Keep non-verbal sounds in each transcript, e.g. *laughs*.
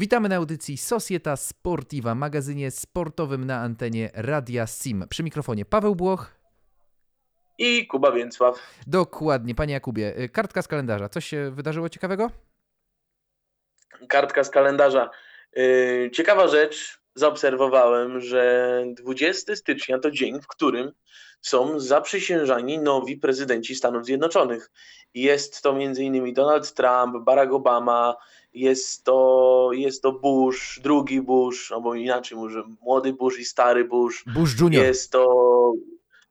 Witamy na audycji Societa Sportiva, magazynie sportowym na antenie Radia Sim. Przy mikrofonie Paweł Błoch. I Kuba Więcław. Dokładnie, panie Jakubie. y, Kartka z kalendarza. Coś się wydarzyło ciekawego? Kartka z kalendarza. Yy, Ciekawa rzecz, zaobserwowałem, że 20 stycznia to dzień, w którym są zaprzysiężani nowi prezydenci Stanów Zjednoczonych. Jest to m.in. Donald Trump, Barack Obama, jest to, jest to Bush, drugi Bush, albo inaczej może młody Bush i stary Bush. Bush Junior. Jest to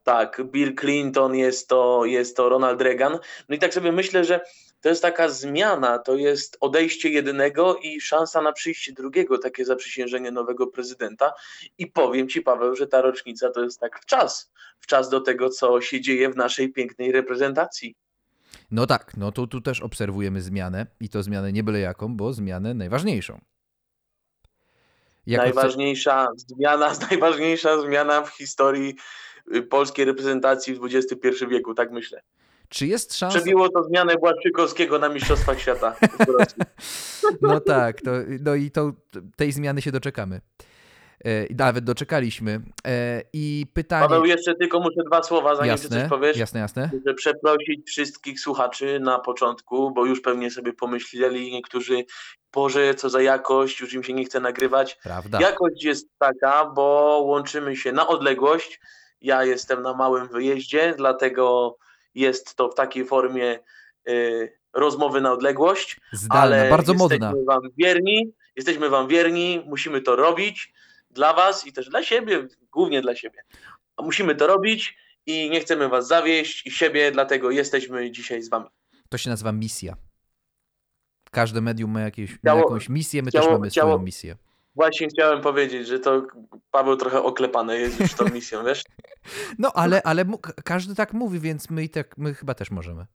tak, Bill Clinton, jest to, jest to Ronald Reagan. No i tak sobie myślę, że to jest taka zmiana, to jest odejście jednego i szansa na przyjście drugiego, takie zaprzysiężenie nowego prezydenta. I powiem Ci, Paweł, że ta rocznica to jest tak w czas, w czas do tego, co się dzieje w naszej pięknej reprezentacji. No tak, no to tu też obserwujemy zmianę i to zmianę nie byle jaką, bo zmianę najważniejszą. Jako najważniejsza zmiana, *laughs* najważniejsza zmiana w historii y, polskiej reprezentacji w XXI wieku, tak myślę. Czy jest szansa... Przebiło to zmianę Błaszczykowskiego na Mistrzostwach Świata. *laughs* No tak, to, no i to, tej zmiany się doczekamy. E, i nawet doczekaliśmy. E, I pytanie... Paweł, jeszcze tylko muszę dwa słowa, zanim jasne, ty coś powiesz. Jasne, jasne. Muszę przeprosić wszystkich słuchaczy na początku, bo już pewnie sobie pomyśleli niektórzy, Boże, co za jakość, już im się nie chce nagrywać. Prawda. Jakość jest taka, bo łączymy się na odległość. Ja jestem na małym wyjeździe, dlatego jest to w takiej formie y, rozmowy na odległość. Zdalna, ale bardzo jesteśmy modna. Wam wierni, jesteśmy Wam wierni, musimy to robić dla Was i też dla siebie, głównie dla siebie. A Musimy to robić i nie chcemy Was zawieść i siebie, dlatego jesteśmy dzisiaj z Wami. To się nazywa misja. Każde medium ma, jakieś, ma jakąś misję, my ciało- też mamy ciało- swoją misję. Właśnie chciałem powiedzieć, że to Paweł trochę oklepane jest już tą misją, wiesz? *laughs* No ale, ale każdy tak mówi, więc my, i tak, my chyba też możemy.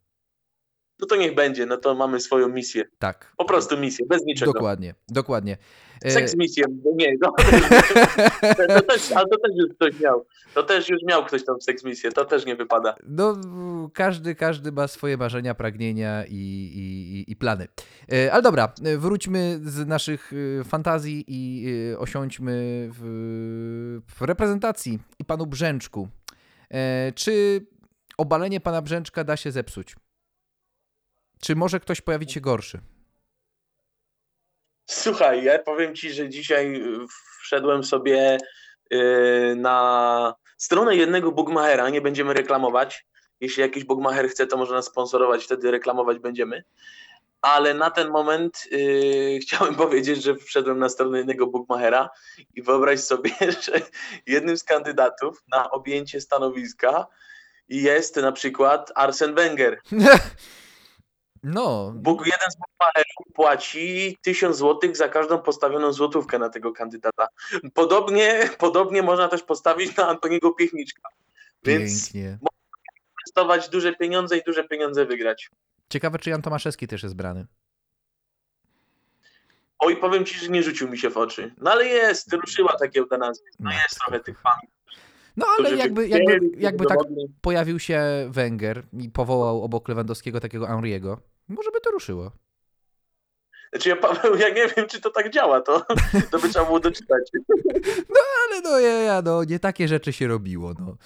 No to niech będzie, no to mamy swoją misję. Tak. Po prostu misję, bez niczego. Dokładnie, dokładnie. E, Seks misję, nie, no, *laughs* to też, ale to też już ktoś miał. To też już miał ktoś tam seks misję, to też nie wypada. No, każdy, każdy ma swoje marzenia, pragnienia i, i, i- plany. E, Ale dobra, e, wróćmy z naszych fantazji i osiądźmy w, w reprezentacji i panu Brzęczku. Czy obalenie pana Brzęczka da się zepsuć? Czy może ktoś pojawić się gorszy? Słuchaj, ja powiem ci, że dzisiaj y, wszedłem sobie y, na stronę jednego bookmachera, nie będziemy reklamować. Jeśli jakiś bookmacher chce, to może nas sponsorować, wtedy reklamować będziemy. Ale na ten moment y, *laughs* chciałem powiedzieć, że wszedłem na stronę jednego bookmachera i wyobraź sobie, *laughs* że jednym z kandydatów na objęcie stanowiska jest na przykład Arsen Wenger. *laughs* No, Bóg, jeden z bookmacherów płaci 1000 zł za każdą postawioną złotówkę na tego kandydata. Podobnie, podobnie można też postawić na Antoniego Piechniczka. Więc pięknie. inwestować duże pieniądze i duże pieniądze wygrać. Ciekawe, czy Jan Tomaszewski też jest brany. Oj, powiem ci, że nie rzucił mi się w oczy. No ale jest, ruszyła ta giełda nazwisk. No jest trochę tych fanów. No ale jakby, by jakby, jakby tak pojawił się Wenger i powołał obok Lewandowskiego takiego Henriego, może by to ruszyło. Znaczy ja, Paweł, ja nie wiem, czy to tak działa, to, to by trzeba było doczytać. *laughs* Ale no ja, ja, no nie takie rzeczy się robiło. No.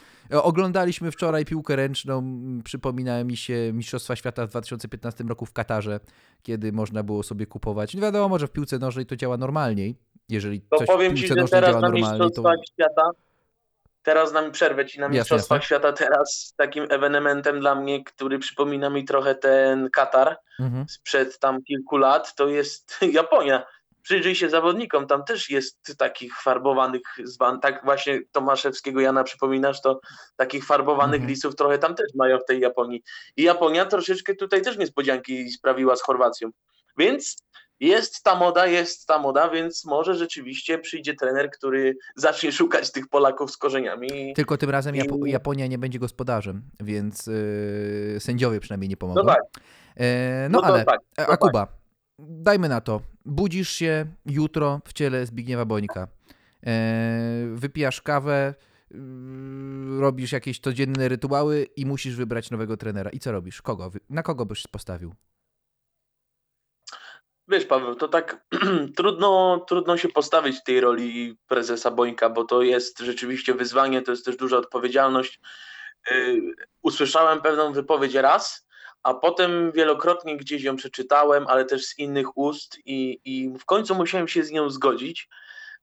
Oglądaliśmy wczoraj piłkę ręczną, przypomina mi się Mistrzostwa Świata w 2015 roku w Katarze, kiedy można było sobie kupować. No wiadomo, że w piłce nożnej to działa normalniej. Jeżeli To coś w powiem ci, piłce że nożnej teraz działa na normalnie, to Mistrzostwach Świata, teraz nam przerwę ci na Mistrzostwach. Świata, teraz takim ewenementem dla mnie, który przypomina mi trochę ten Katar mhm. sprzed tam kilku lat, to jest *laughs* Japonia. Przyjrzyj się zawodnikom, tam też jest takich farbowanych, tak właśnie Tomaszewskiego Jana przypominasz, to takich farbowanych Mhm. lisów trochę tam też mają w tej Japonii. I Japonia troszeczkę tutaj też niespodzianki sprawiła z Chorwacją. Więc jest ta moda, jest ta moda, więc może rzeczywiście przyjdzie trener, który zacznie szukać tych Polaków z korzeniami. Tylko tym razem Japonia nie będzie gospodarzem, więc yy, sędziowie przynajmniej nie pomogą. No tak, E, no, no ale, tak. a tak. Kuba, dajmy na to. Budzisz się jutro w ciele Zbigniewa Bońka. E, wypijasz kawę, yy, robisz jakieś codzienne rytuały i musisz wybrać nowego trenera. I co robisz? Kogo? Na kogo byś postawił? Wiesz, Paweł, to tak *clears throat* trudno, trudno się postawić w tej roli prezesa Bońka, bo to jest rzeczywiście wyzwanie, to jest też duża odpowiedzialność. Yy, usłyszałem pewną wypowiedź raz, a potem wielokrotnie gdzieś ją przeczytałem, ale też z innych ust i, i w końcu musiałem się z nią zgodzić,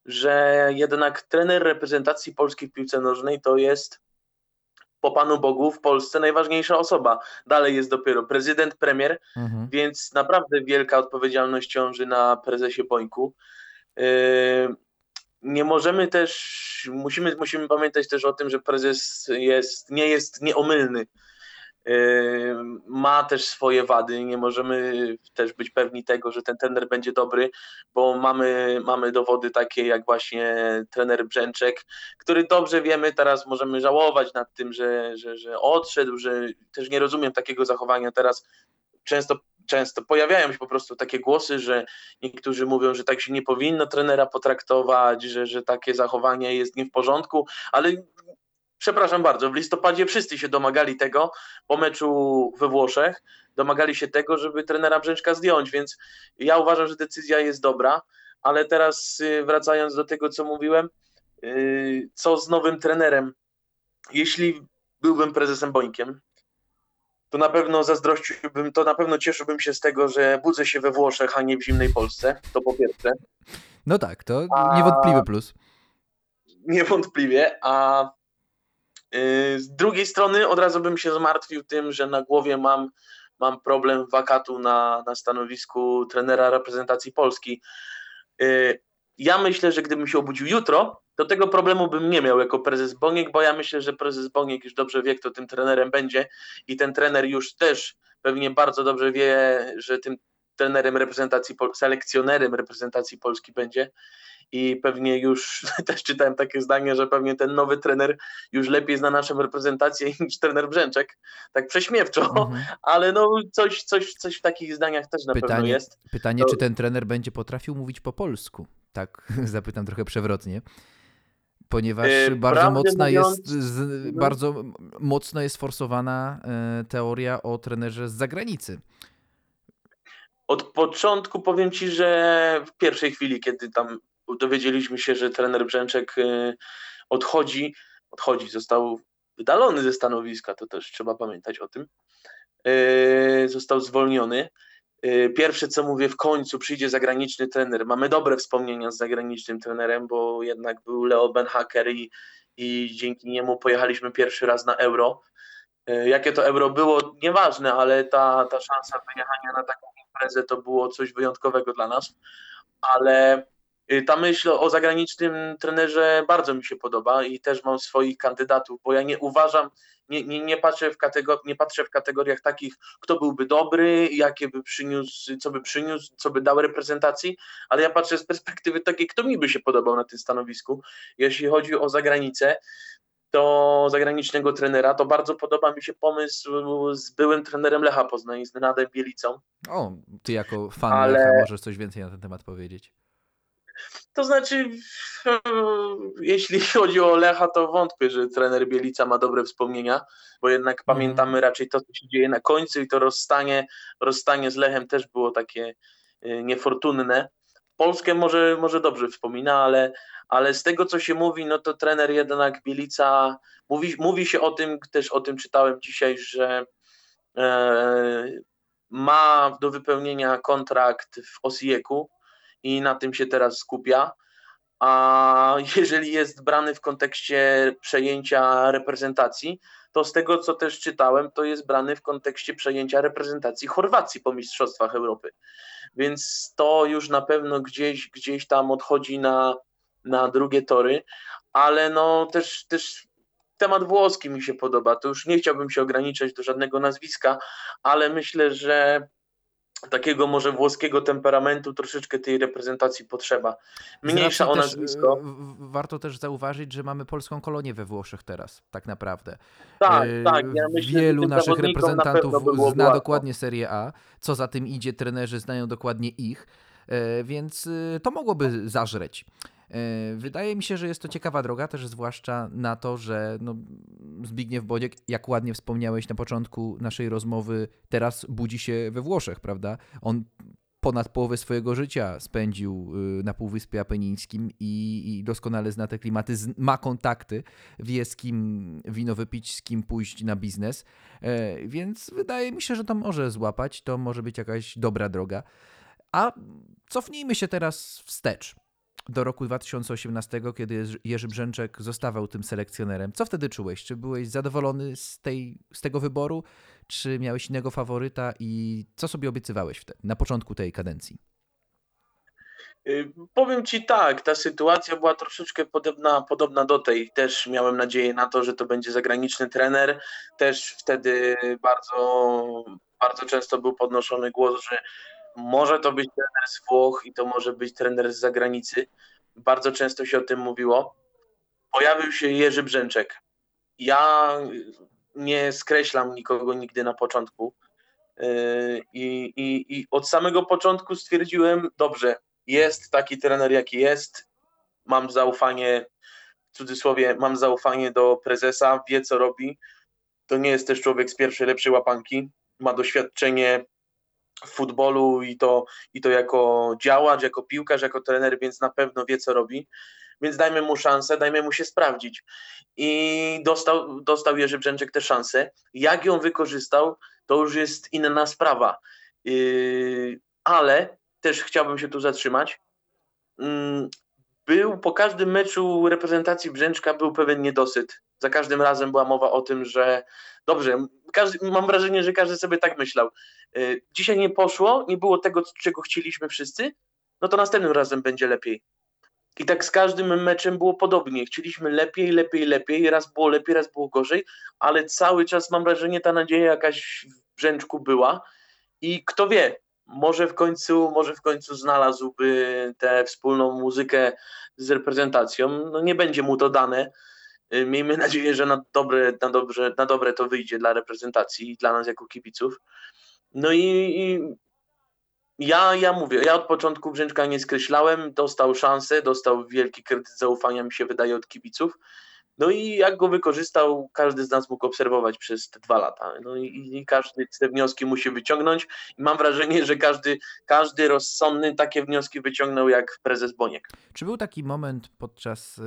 że jednak trener reprezentacji polskiej w piłce nożnej to jest po Panu Bogu w Polsce najważniejsza osoba. Dalej jest dopiero prezydent, premier, mhm. więc naprawdę wielka odpowiedzialność ciąży na prezesie Bońku. Yy, nie możemy też, musimy, musimy pamiętać też o tym, że prezes jest, nie jest nieomylny ma też swoje wady. Nie możemy też być pewni tego, że ten trener będzie dobry, bo mamy, mamy dowody takie jak właśnie trener Brzęczek, który dobrze wiemy, teraz możemy żałować nad tym, że, że, że odszedł, że też nie rozumiem takiego zachowania teraz. Często często pojawiają się po prostu takie głosy, że niektórzy mówią, że tak się nie powinno trenera potraktować, że, że takie zachowanie jest nie w porządku, ale przepraszam bardzo, w listopadzie wszyscy się domagali tego po meczu we Włoszech, domagali się tego, żeby trenera Brzęczka zdjąć, więc ja uważam, że decyzja jest dobra, ale teraz y, wracając do tego, co mówiłem, y, co z nowym trenerem? Jeśli byłbym prezesem Bońkiem, to na pewno zazdrościłbym, to na pewno cieszyłbym się z tego, że budzę się we Włoszech, a nie w zimnej Polsce, to po pierwsze. No tak, to niewątpliwy plus. Niewątpliwie, a z drugiej strony od razu bym się zmartwił tym, że na głowie mam, mam problem wakatu na, na stanowisku trenera reprezentacji Polski. Yy, ja myślę, że gdybym się obudził jutro, to tego problemu bym nie miał jako prezes Boniek, bo ja myślę, że prezes Boniek już dobrze wie, kto tym trenerem będzie i ten trener już też pewnie bardzo dobrze wie, że tym trenerem reprezentacji, selekcjonerem reprezentacji Polski będzie i pewnie już *laughs* też czytałem takie zdanie, że pewnie ten nowy trener już lepiej zna naszą reprezentację *laughs* niż trener Brzęczek, tak prześmiewczo, mhm. *laughs* ale no coś, coś, coś w takich zdaniach też na pytanie, pewno jest. Pytanie, to... czy ten trener będzie potrafił mówić po polsku? Tak, zapytam trochę przewrotnie ponieważ yy, bardzo mocna mówiąc, jest z, mhm. bardzo mocno jest forsowana e, teoria o trenerze z zagranicy. Od początku powiem ci, że w pierwszej chwili, kiedy tam dowiedzieliśmy się, że trener Brzęczek y, odchodzi, odchodzi, został wydalony ze stanowiska, to też trzeba pamiętać o tym. Y, został zwolniony. Y, pierwsze co mówię, w końcu przyjdzie zagraniczny trener. Mamy dobre wspomnienia z zagranicznym trenerem, bo jednak był Leo Benhaker i, i dzięki niemu pojechaliśmy pierwszy raz na euro. Jakie to euro było, nieważne, ale ta, ta szansa wyjechania na taką imprezę to było coś wyjątkowego dla nas. Ale Y, ta myśl o zagranicznym trenerze bardzo mi się podoba i też mam swoich kandydatów, bo ja nie uważam, nie, nie, nie, patrzę, w kategor- nie patrzę w kategoriach takich, kto byłby dobry, jakie by przyniósł, co by przyniósł, co by dał reprezentacji, ale ja patrzę z perspektywy takiej, kto mi by się podobał na tym stanowisku. Jeśli chodzi o zagranicę, to zagranicznego trenera, to bardzo podoba mi się pomysł z byłym trenerem Lecha Poznań, z Nenadem Bielicą. O, ty jako fan ale... Lecha możesz coś więcej na ten temat powiedzieć. To znaczy, *laughs* jeśli chodzi o Lecha, to wątpię, że trener Bielica ma dobre wspomnienia, bo jednak mm. pamiętamy raczej to, co się dzieje na końcu i to rozstanie, rozstanie z Lechem też było takie y, niefortunne. Polskę może, może dobrze wspomina, ale, ale z tego, co się mówi, no to trener jednak Bielica, mówi, mówi się o tym, też o tym czytałem dzisiaj, że e, ma do wypełnienia kontrakt w Osieku, i na tym się teraz skupia. A jeżeli jest brany w kontekście przejęcia reprezentacji, to z tego co też czytałem, to jest brany w kontekście przejęcia reprezentacji Chorwacji po Mistrzostwach Europy. Więc to już na pewno gdzieś, gdzieś tam odchodzi na, na drugie tory, ale no też, też temat włoski mi się podoba. To już nie chciałbym się ograniczać do żadnego nazwiska, ale myślę, że takiego może włoskiego temperamentu troszeczkę tej reprezentacji potrzeba. Mniejsza o nazwisko. Też, warto też zauważyć, że mamy polską kolonię we Włoszech teraz, tak naprawdę. Tak, e, tak. Ja myślę, Wielu naszych reprezentantów na zna dokładnie Serię A. Co za tym idzie, trenerzy znają dokładnie ich, e, więc e, to mogłoby zażreć. E, wydaje mi się, że jest to ciekawa droga, też zwłaszcza na to, że no, Zbigniew Boniek, jak ładnie wspomniałeś na początku naszej rozmowy, teraz budzi się we Włoszech, prawda? On ponad połowę swojego życia spędził y, na Półwyspie Apenińskim i, i doskonale zna te klimaty, ma kontakty, wie z kim wino wypić, z kim pójść na biznes, e, więc wydaje mi się, że to może złapać, to może być jakaś dobra droga. A cofnijmy się teraz wstecz do roku 2018, kiedy Jerzy Brzęczek zostawał tym selekcjonerem. Co wtedy czułeś? Czy byłeś zadowolony z, tej, z tego wyboru? Czy miałeś innego faworyta i co sobie obiecywałeś wtedy, na początku tej kadencji? Y, powiem Ci tak, ta sytuacja była troszeczkę podobna, podobna do tej. Też miałem nadzieję na to, że to będzie zagraniczny trener. Też wtedy bardzo, bardzo często był podnoszony głos, że może to być trener z Włoch i to może być trener z zagranicy. Bardzo często się o tym mówiło. Pojawił się Jerzy Brzęczek. Ja nie skreślam nikogo nigdy na początku. Yy, I, i, I od samego początku stwierdziłem, dobrze, jest taki trener, jaki jest. Mam zaufanie, w cudzysłowie, mam zaufanie do prezesa, wie co robi. To nie jest też człowiek z pierwszej lepszej łapanki. Ma doświadczenie w futbolu i to, i to jako działacz, jako piłkarz, jako trener, więc na pewno wie, co robi. Więc dajmy mu szansę, dajmy mu się sprawdzić. I dostał, dostał Jerzy Brzęczek tę szansę. Jak ją wykorzystał, to już jest inna sprawa. Yy, ale też chciałbym się tu zatrzymać. Yy, był po każdym meczu reprezentacji Brzęczka był pewien niedosyt. Za każdym razem była mowa o tym, że dobrze, każdy, mam wrażenie, że każdy sobie tak myślał. Y, dzisiaj nie poszło, nie było tego, czego chcieliśmy wszyscy, no to następnym razem będzie lepiej. I tak z każdym meczem było podobnie. Chcieliśmy lepiej, lepiej, lepiej. Raz było lepiej, raz było gorzej, ale cały czas mam wrażenie, ta nadzieja jakaś w brzęczku była. I kto wie, może w końcu, może w końcu znalazłby tę wspólną muzykę z reprezentacją. No nie będzie mu to dane. Y, miejmy nadzieję, że na dobre, na, dobrze, na dobre to wyjdzie dla reprezentacji i dla nas jako kibiców. No i, i ja, ja mówię, ja od początku Brzęczka nie skreślałem, dostał szansę, dostał wielki kredyt zaufania, mi się wydaje, od kibiców. No i jak go wykorzystał, każdy z nas mógł obserwować przez te dwa lata. No i, i każdy te wnioski musi wyciągnąć. I mam wrażenie, że każdy, każdy rozsądny takie wnioski wyciągnął jak prezes Boniek. Czy był taki moment podczas y,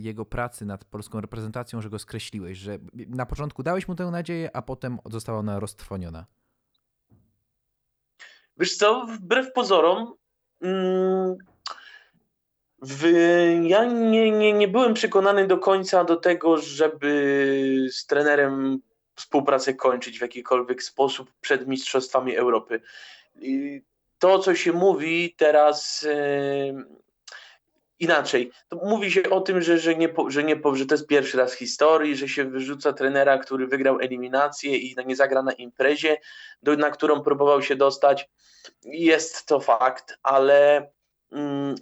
jego pracy nad polską reprezentacją, że go skreśliłeś, że na początku dałeś mu tę nadzieję, a potem została ona roztrwoniona? Wiesz co, wbrew pozorom, mm, w, ja nie, nie, nie byłem przekonany do końca do tego, żeby z trenerem współpracę kończyć w jakikolwiek sposób przed Mistrzostwami Europy. I to, co się mówi teraz inaczej, mówi się o tym, że, że, nie, że, nie, że to jest pierwszy raz w historii, że się wyrzuca trenera, który wygrał eliminację i nie zagra na imprezie, do, na którą próbował się dostać. Jest to fakt, ale mm,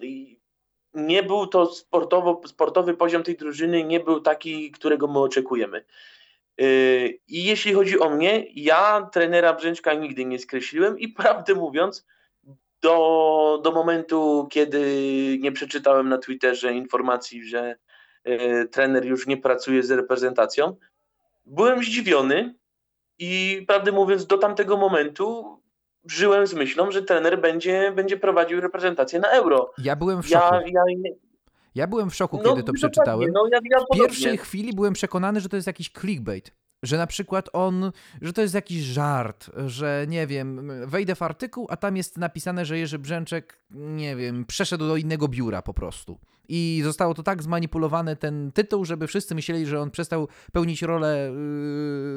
nie był to sportowo, sportowy poziom tej drużyny, nie był taki, którego my oczekujemy. Yy, I jeśli chodzi o mnie, ja trenera Brzęczka nigdy nie skreśliłem i *laughs* prawdę mówiąc, do, do momentu, kiedy nie przeczytałem na Twitterze informacji, że yy, trener już nie pracuje z reprezentacją, byłem zdziwiony i prawdę mówiąc, do tamtego momentu żyłem z myślą, że trener będzie, będzie prowadził reprezentację na euro. Ja byłem w szoku. Ja, ja, ja byłem w szoku, no, kiedy to przeczytałem. No, ja, w pierwszej chwili byłem przekonany, że to jest jakiś clickbait. Że na przykład on, że to jest jakiś żart, że nie wiem, wejdę w artykuł, a tam jest napisane, że Jerzy Brzęczek, nie wiem, przeszedł do innego biura po prostu. I zostało to tak zmanipulowane, ten tytuł, żeby wszyscy myśleli, że on przestał pełnić rolę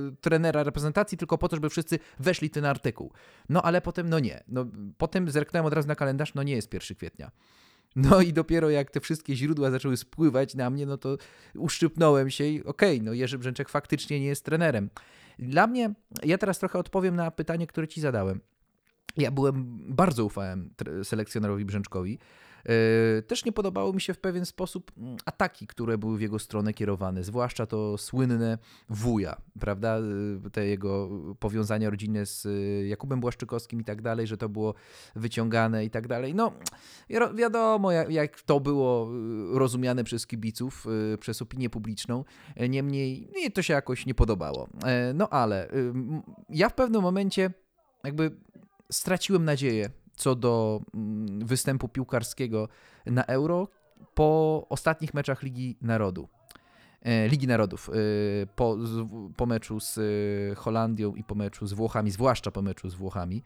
yy, trenera reprezentacji tylko po to, żeby wszyscy weszli ten artykuł. No ale potem, no nie. No, potem zerknąłem od razu na kalendarz, no nie jest 1 kwietnia. No i dopiero jak te wszystkie źródła zaczęły spływać na mnie, no to uszczypnąłem się i okej, okay, no Jerzy Brzęczek faktycznie nie jest trenerem. Dla mnie, ja teraz trochę odpowiem na pytanie, które ci zadałem. Ja byłem, bardzo ufałem selekcjonerowi Brzęczkowi. E, też nie podobało mi się w pewien sposób mm, ataki, które były w jego stronę kierowane, zwłaszcza to słynne wuja, prawda? E, te jego powiązania rodzinne z e, Jakubem Błaszczykowskim i tak dalej, że to było wyciągane i tak dalej. No, wiadomo, jak to było rozumiane przez kibiców, przez opinię publiczną. Niemniej mnie to się jakoś nie podobało. No ale ja w pewnym momencie jakby straciłem nadzieję co do mm, występu piłkarskiego na Euro po ostatnich meczach Ligi Narodu. E, Ligi Narodów e, po, po meczu z Holandią i po meczu z Włochami, zwłaszcza po meczu z Włochami.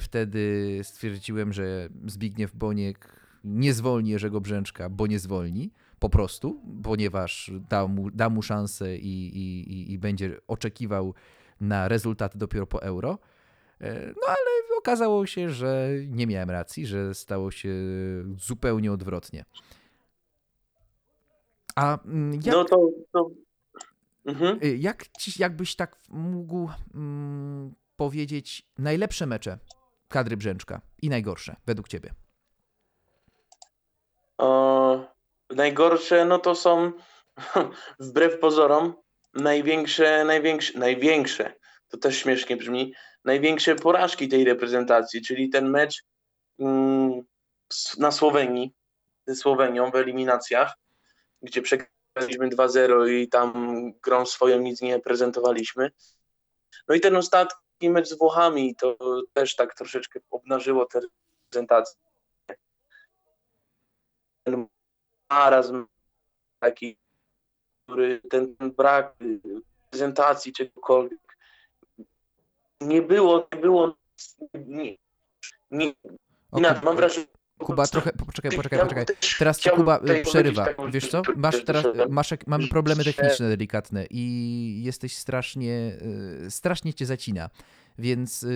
Wtedy stwierdziłem, że Zbigniew Boniek nie zwolni Jerzego Brzęczka, bo nie zwolni po prostu, ponieważ da mu, da mu szansę i, i, i będzie oczekiwał na rezultaty dopiero po euro. E, no ale okazało się, że nie miałem racji, że stało się zupełnie odwrotnie. A mm, jak, no to, to... Mhm. Y, jak, jakbyś tak mógł mm, powiedzieć najlepsze mecze kadry Brzęczka i najgorsze według ciebie? O, najgorsze no to są *laughs* wbrew pozorom największe, największe, największe, to też śmiesznie brzmi, największe porażki tej reprezentacji, czyli ten mecz mm, na Słowenii, ze Słowenią w eliminacjach, gdzie przegraliśmy 2-0 i tam grą swoją nic nie prezentowaliśmy. No i ten ostatni mecz z Włochami, to też tak troszeczkę obnażyło tę prezentację. Ten marazm taki który ten, brak prezentacji czegokolwiek nie było, nie było, nie, nie, okay. mam wrażenie, Kuba, trochę, poczekaj, poczekaj, poczekaj. Teraz cię Kuba przerywa. Wiesz co? Masz teraz, masz, mamy problemy techniczne delikatne i jesteś strasznie, y, strasznie cię zacina. Więc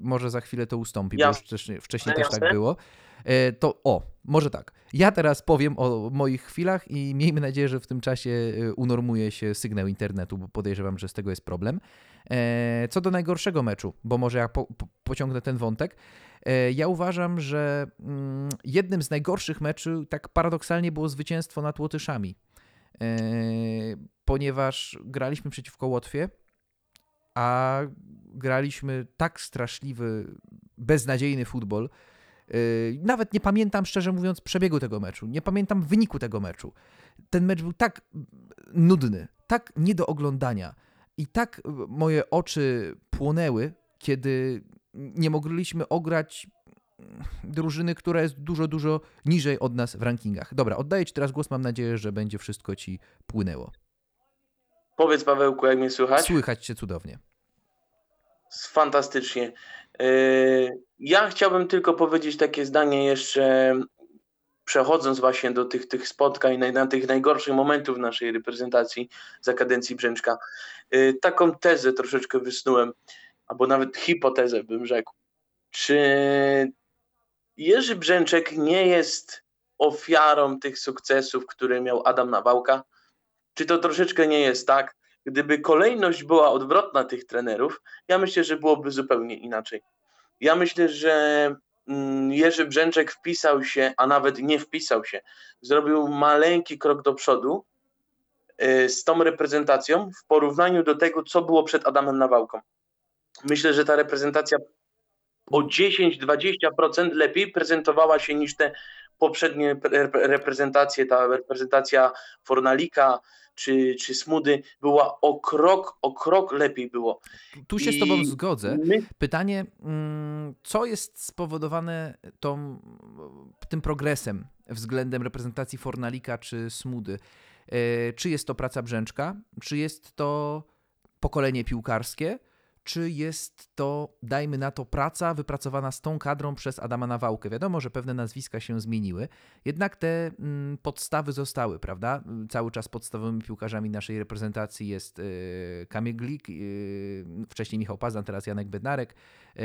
może za chwilę to ustąpi, bo już wcześniej, wcześniej też tak było. E, to o, może tak. Ja teraz powiem o moich chwilach i miejmy nadzieję, że w tym czasie e, unormuje się sygnał internetu, bo podejrzewam, że z tego jest problem. E, co do najgorszego meczu, bo może ja po, po, pociągnę ten wątek. Ja uważam, że mm, jednym z najgorszych meczów, tak paradoksalnie, było zwycięstwo nad Łotyszami, ponieważ graliśmy przeciwko Łotwie, a graliśmy tak straszliwy, beznadziejny futbol, nawet nie pamiętam, szczerze mówiąc, przebiegu tego meczu. Nie pamiętam wyniku tego meczu. Ten mecz był tak nudny, tak nie do oglądania i tak moje oczy płonęły, kiedy nie mogliśmy ograć drużyny, która jest dużo, dużo niżej od nas w rankingach. Dobra, oddaję Ci teraz głos. Mam nadzieję, że będzie wszystko Ci płynęło. Powiedz, Pawełku, jak mnie słychać? Słychać Cię cudownie. Fantastycznie. Yy, ja chciałbym tylko powiedzieć takie zdanie jeszcze, przechodząc właśnie do tych, tych spotkań, na tych najgorszych momentów naszej reprezentacji za kadencji Brzęczka. Yy, taką tezę troszeczkę wysnułem, albo nawet hipotezę bym rzekł. Czy Jerzy Brzęczek nie jest ofiarą tych sukcesów, które miał Adam Nawałka? Czy to troszeczkę nie jest tak, Gdyby kolejność była odwrotna tych trenerów, ja myślę, że byłoby zupełnie inaczej. Ja myślę, że Jerzy Brzęczek wpisał się, a nawet nie wpisał się, zrobił maleńki krok do przodu y, z tą reprezentacją w porównaniu do tego, co było przed Adamem Nawałką. Myślę, że ta reprezentacja o 10-20% lepiej prezentowała się niż te poprzednie reprezentacje, ta reprezentacja Fornalika, czy, czy Smudy była o krok, o krok lepiej było. Tu się I z tobą zgodzę. My... Pytanie, mm, co jest spowodowane tą, tym progresem względem reprezentacji Fornalika czy Smudy? E, czy jest to praca Brzęczka? Czy jest to pokolenie piłkarskie? Czy jest to, dajmy na to, praca wypracowana z tą kadrą przez Adama Nawałkę. Wiadomo, że pewne nazwiska się zmieniły, jednak te mm, podstawy zostały, prawda? Cały czas podstawowymi piłkarzami naszej reprezentacji jest yy, Kamil Glik, yy, wcześniej Michał Pazan, teraz Janek Bednarek, yy,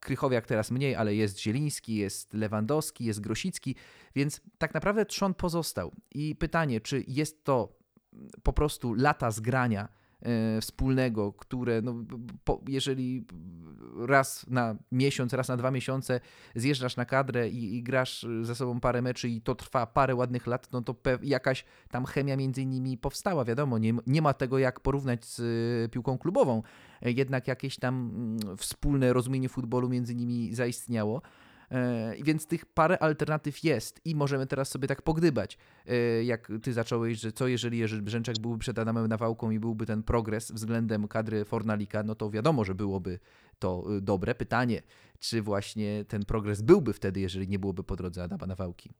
Krychowiak teraz mniej, ale jest Zieliński, jest Lewandowski, jest Grosicki, więc tak naprawdę trzon pozostał. I pytanie, czy jest to po prostu lata zgrania wspólnego, które no, po, jeżeli raz na miesiąc, raz na dwa miesiące zjeżdżasz na kadrę i, i, grasz ze sobą parę meczy i to trwa parę ładnych lat, no to jakaś tam chemia między nimi powstała, wiadomo, nie, nie ma tego jak porównać z e, piłką klubową, e, jednak jakieś tam mm, wspólne rozumienie futbolu między nimi zaistniało. E, Więc tych parę alternatyw jest i możemy teraz sobie tak pogdybać. E, Jak ty zacząłeś, że co jeżeli Jerzy byłby przed Adamem Nawałką i byłby ten progres względem kadry Fornalika, no to wiadomo, że byłoby to y, dobre. Pytanie, czy właśnie ten progres byłby wtedy, jeżeli nie byłoby po drodze Adama Nawałki?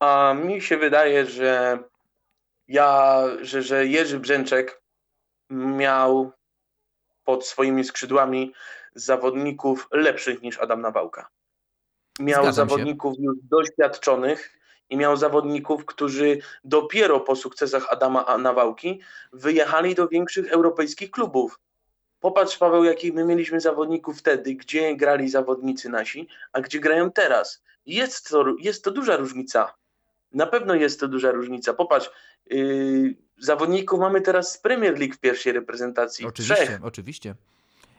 A mi się wydaje, że ja, że, że Jerzy Brzęczek miał pod swoimi skrzydłami zawodników lepszych niż Adam Nawałka. Miał Zgadzam się. zawodników już doświadczonych i miał zawodników, którzy dopiero po sukcesach Adama Nawałki wyjechali do większych europejskich klubów. Popatrz, Paweł, jakich my mieliśmy zawodników wtedy, gdzie grali zawodnicy nasi, a gdzie grają teraz. Jest to, jest to duża różnica. Na pewno jest to duża różnica. Popatrz, zawodników mamy teraz z Premier League w pierwszej reprezentacji. Oczywiście, Trzech. oczywiście.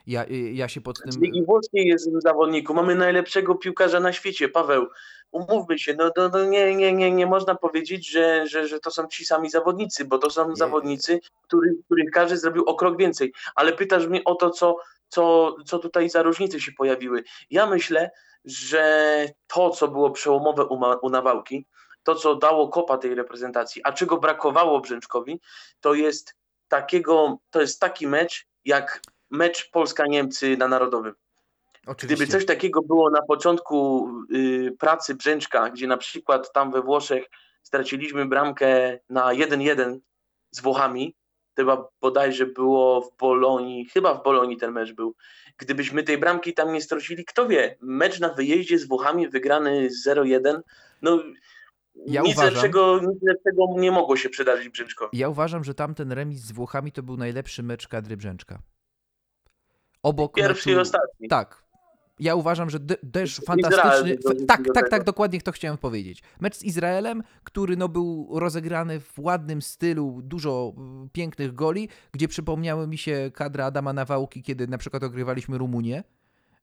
Ja, y, ja się pod Z tym... Ligi Włoskiej jest zawodników. Mamy najlepszego piłkarza na świecie, Paweł. Umówmy się, no, no, no nie, nie, nie, nie można powiedzieć, że, że, że to są ci sami zawodnicy, bo to są Nie. zawodnicy, których, których każdy zrobił o krok więcej. Ale pytasz mnie o to, co, co, co tutaj za różnice się pojawiły. Ja myślę, że to, co było przełomowe u, Ma- u Nawałki, to, co dało kopa tej reprezentacji, a czego brakowało Brzęczkowi, to jest takiego, to jest taki mecz, jak mecz Polska-Niemcy na Narodowym. Oczywiście. Gdyby coś takiego było na początku y, pracy Brzęczka, gdzie na przykład tam we Włoszech straciliśmy bramkę na 1-1 z Włochami, chyba bodajże było w Bolonii, chyba w Bolonii ten mecz był. Gdybyśmy tej bramki tam nie stracili, kto wie, mecz na wyjeździe z Włochami wygrany 0-1, no Ja nic, uważam- lepszego, nic lepszego nie mogło się przydarzyć Brzęczkowi. Ja uważam, że tamten remis z Włochami to był najlepszy mecz kadry Brzęczka. Obok Pierwszy meczu... i ostatni. Tak. Ja uważam, że też Izrael fantastyczny. do tak, tak, tak, dokładnie to chciałem powiedzieć. Mecz z Izraelem, który no, był rozegrany w ładnym stylu, dużo y, pięknych goli, gdzie przypomniały mi się kadra Adama Nawałki, kiedy na przykład ogrywaliśmy Rumunię.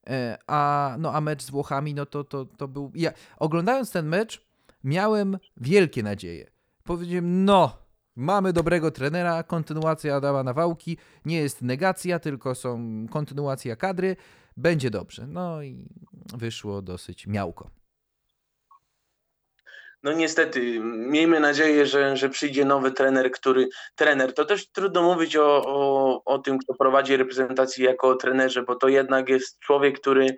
E, A, no, a mecz z Włochami, no to, to, to był. Ja, oglądając ten mecz, miałem wielkie nadzieje. Powiedziałem, no, mamy dobrego trenera, kontynuacja Adama Nawałki, nie jest negacja, tylko są kontynuacja kadry, będzie dobrze. No i wyszło dosyć miałko. No niestety, miejmy nadzieję, że, że przyjdzie nowy trener, który. Trener, to też trudno mówić o, o, o tym, kto prowadzi reprezentację jako trenerze, bo to jednak jest człowiek, który,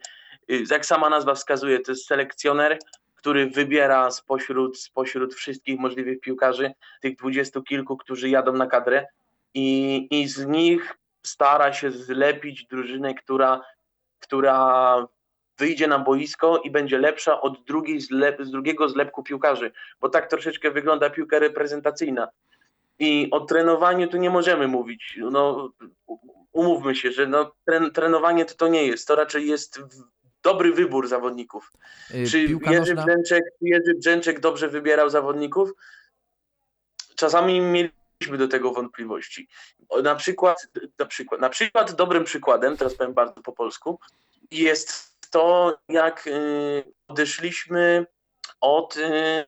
y, jak sama nazwa wskazuje, to jest selekcjoner, który wybiera spośród, spośród wszystkich możliwych piłkarzy, tych dwudziestu kilku, którzy jadą na kadrę, i, i z nich stara się zlepić drużynę, która, która wyjdzie na boisko i będzie lepsza od drugiej zlep, z drugiego zlepku piłkarzy, bo tak troszeczkę wygląda piłka reprezentacyjna. I o trenowaniu tu nie możemy mówić. No, umówmy się, że no, tren, trenowanie to, to nie jest, to raczej jest dobry wybór zawodników. Y, Czy Piłka Jerzy nożna, Brzęczek, Jerzy Brzęczek dobrze wybierał zawodników? Czasami mieliśmy do tego wątpliwości. Na przykład, na przykład, na przykład dobrym przykładem, teraz powiem bardzo po polsku, jest to, jak y, odeszliśmy od y,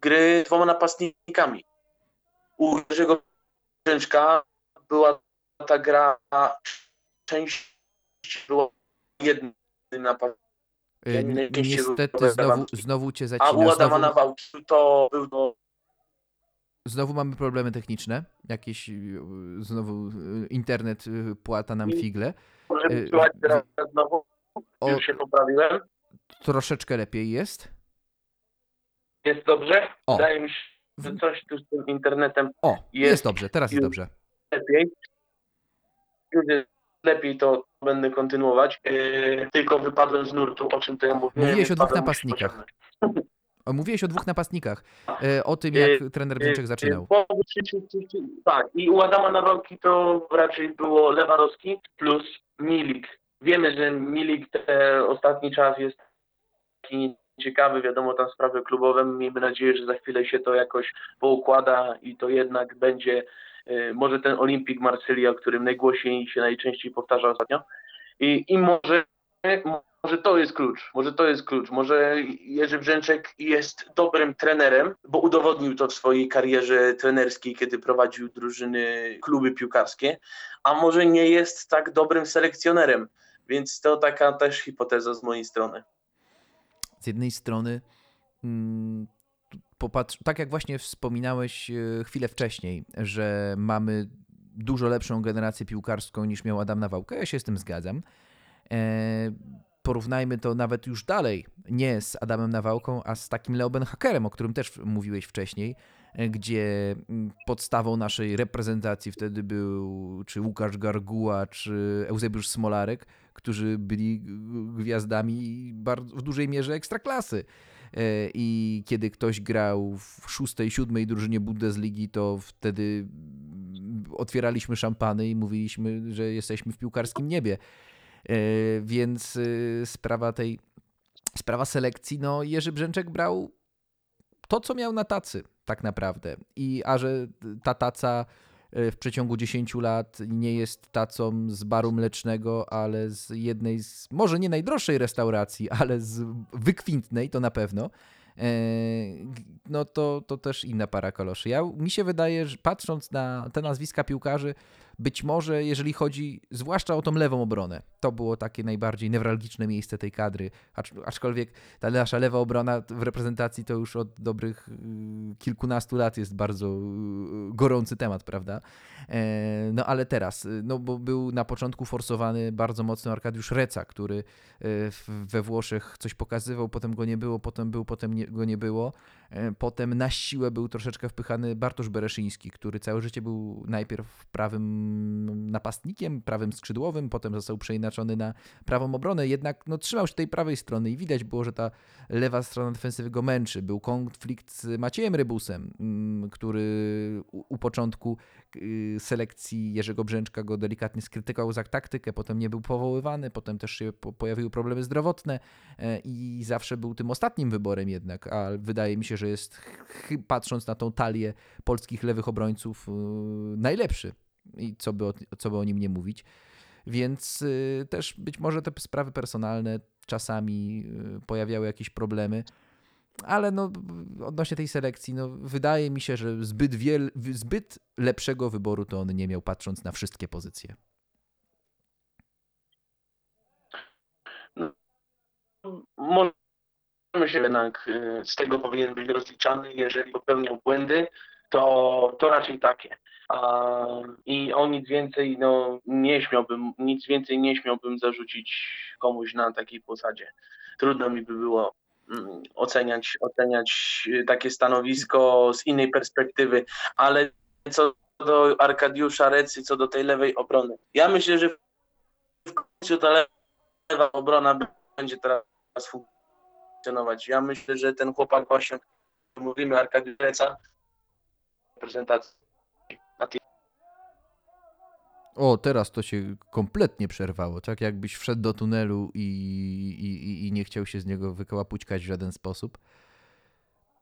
gry dwoma napastnikami. U Jerzego Brzęczka była ta gra, część była jednym napastnikiem, y, ni- niestety znowu, znowu cię a u zacina. Adama Znowu, Nawałki to był to znowu mamy problemy techniczne. Jakieś y, znowu y, internet y, płata nam I- figle. Może Y, słychać w- teraz znowu, O, już się poprawiłem. troszeczkę lepiej jest. Jest dobrze? O. Wydaje mi się, że coś tu z tym internetem O, jest, Jest dobrze, teraz jest już. dobrze. lepiej. Już jest lepiej, to będę kontynuować. Yy, tylko wypadłem z nurtu, o czym to ja mówiłem. Mówiłeś o dwóch napastnikach. Mówiłeś o dwóch napastnikach. E, O tym, jak trener Brzęczek zaczynał. Tak, i u Adama Nawałki to raczej było Lewandowski plus Milik. Wiemy, że Milik te ostatni czas jest taki ciekawy, wiadomo, tam sprawy klubowe. Miejmy nadzieję, że za chwilę się to jakoś poukłada i to jednak będzie może ten Olimpik Marsylia, o którym najgłośniej się najczęściej powtarza ostatnio. I, i może, może to jest klucz, może to jest klucz, może Jerzy Brzęczek jest dobrym trenerem, bo udowodnił to w swojej karierze trenerskiej, kiedy prowadził drużyny, kluby piłkarskie, a może nie jest tak dobrym selekcjonerem, Więc to taka też hipoteza z mojej strony. Z jednej strony mm, popatrz, tak jak właśnie wspominałeś e, chwilę wcześniej, że mamy dużo lepszą generację piłkarską niż miał Adam Nawałka, ja się z tym zgadzam. E, porównajmy to nawet już dalej, nie z Adamem Nawałką, a z takim Leo Hakerem, o którym też mówiłeś wcześniej, e, gdzie podstawą naszej reprezentacji wtedy był czy Łukasz Garguła, czy Eusebiusz Smolarek, którzy byli gwiazdami w dużej mierze ekstraklasy. E, I kiedy ktoś grał w szóstej, siódmej drużynie Bundesligi, to wtedy otwieraliśmy szampany i mówiliśmy, że jesteśmy w piłkarskim niebie. E, więc e, sprawa tej, sprawa selekcji, no Jerzy Brzęczek brał to, co miał na tacy tak naprawdę. I a że ta taca E, w przeciągu 10 lat nie jest tacą z baru mlecznego, ale z jednej z, może nie najdroższej restauracji, *laughs* ale z wykwintnej, to na pewno, e, no to, to też inna para kaloszy. Ja, mi się wydaje, że patrząc na te nazwiska piłkarzy, być może jeżeli chodzi zwłaszcza o tą lewą obronę, to było takie najbardziej newralgiczne miejsce tej kadry, aczkolwiek ta nasza lewa obrona w reprezentacji to już od dobrych y, kilkunastu lat jest bardzo y, gorący temat, prawda? E, no ale teraz, y, no bo był na początku forsowany bardzo mocno Arkadiusz Reca, który we Włoszech coś pokazywał, potem go nie było, potem był, potem nie, go nie było. E, potem na siłę był troszeczkę wpychany Bartosz Bereszyński, który całe życie był najpierw prawym napastnikiem, prawym skrzydłowym, potem został przeinaczony na prawą obronę, jednak no, trzymał się tej prawej strony i widać było, że ta lewa strona defensywy go męczy. Był konflikt z Maciejem Rybusem, mm, który u, początku y, selekcji Jerzego Brzęczka go delikatnie skrytykował za taktykę, potem nie był powoływany, potem też się pojawiły problemy zdrowotne e, i zawsze był tym ostatnim wyborem jednak, a wydaje mi się, że jest, patrząc na tą talię polskich lewych obrońców, y, najlepszy. I co by, o, co by o nim nie mówić. Więc y, też być może te sprawy personalne czasami y, pojawiały jakieś problemy. Ale no, odnośnie tej selekcji, no, wydaje mi się, że zbyt, wiel, zbyt lepszego wyboru to on nie miał, patrząc na wszystkie pozycje. No, może się jednak y, z tego powinien być rozliczany. Jeżeli popełniał błędy, to, to raczej takie. I o nic więcej no, nie śmiałbym, nic więcej nie śmiałbym zarzucić komuś na takiej posadzie. Trudno mi by było mm, oceniać, oceniać y, takie stanowisko z innej perspektywy, ale co do Arkadiusza Recy, co do tej lewej obrony. Ja myślę, że w końcu ta lewa obrona będzie teraz funkcjonować. Ja myślę, że ten chłopak właśnie, mówimy Arkadiusz Reca, prezentacji o, teraz to się kompletnie przerwało, tak jakbyś wszedł do tunelu i, i, i nie chciał się z niego wykałapućkać w żaden sposób.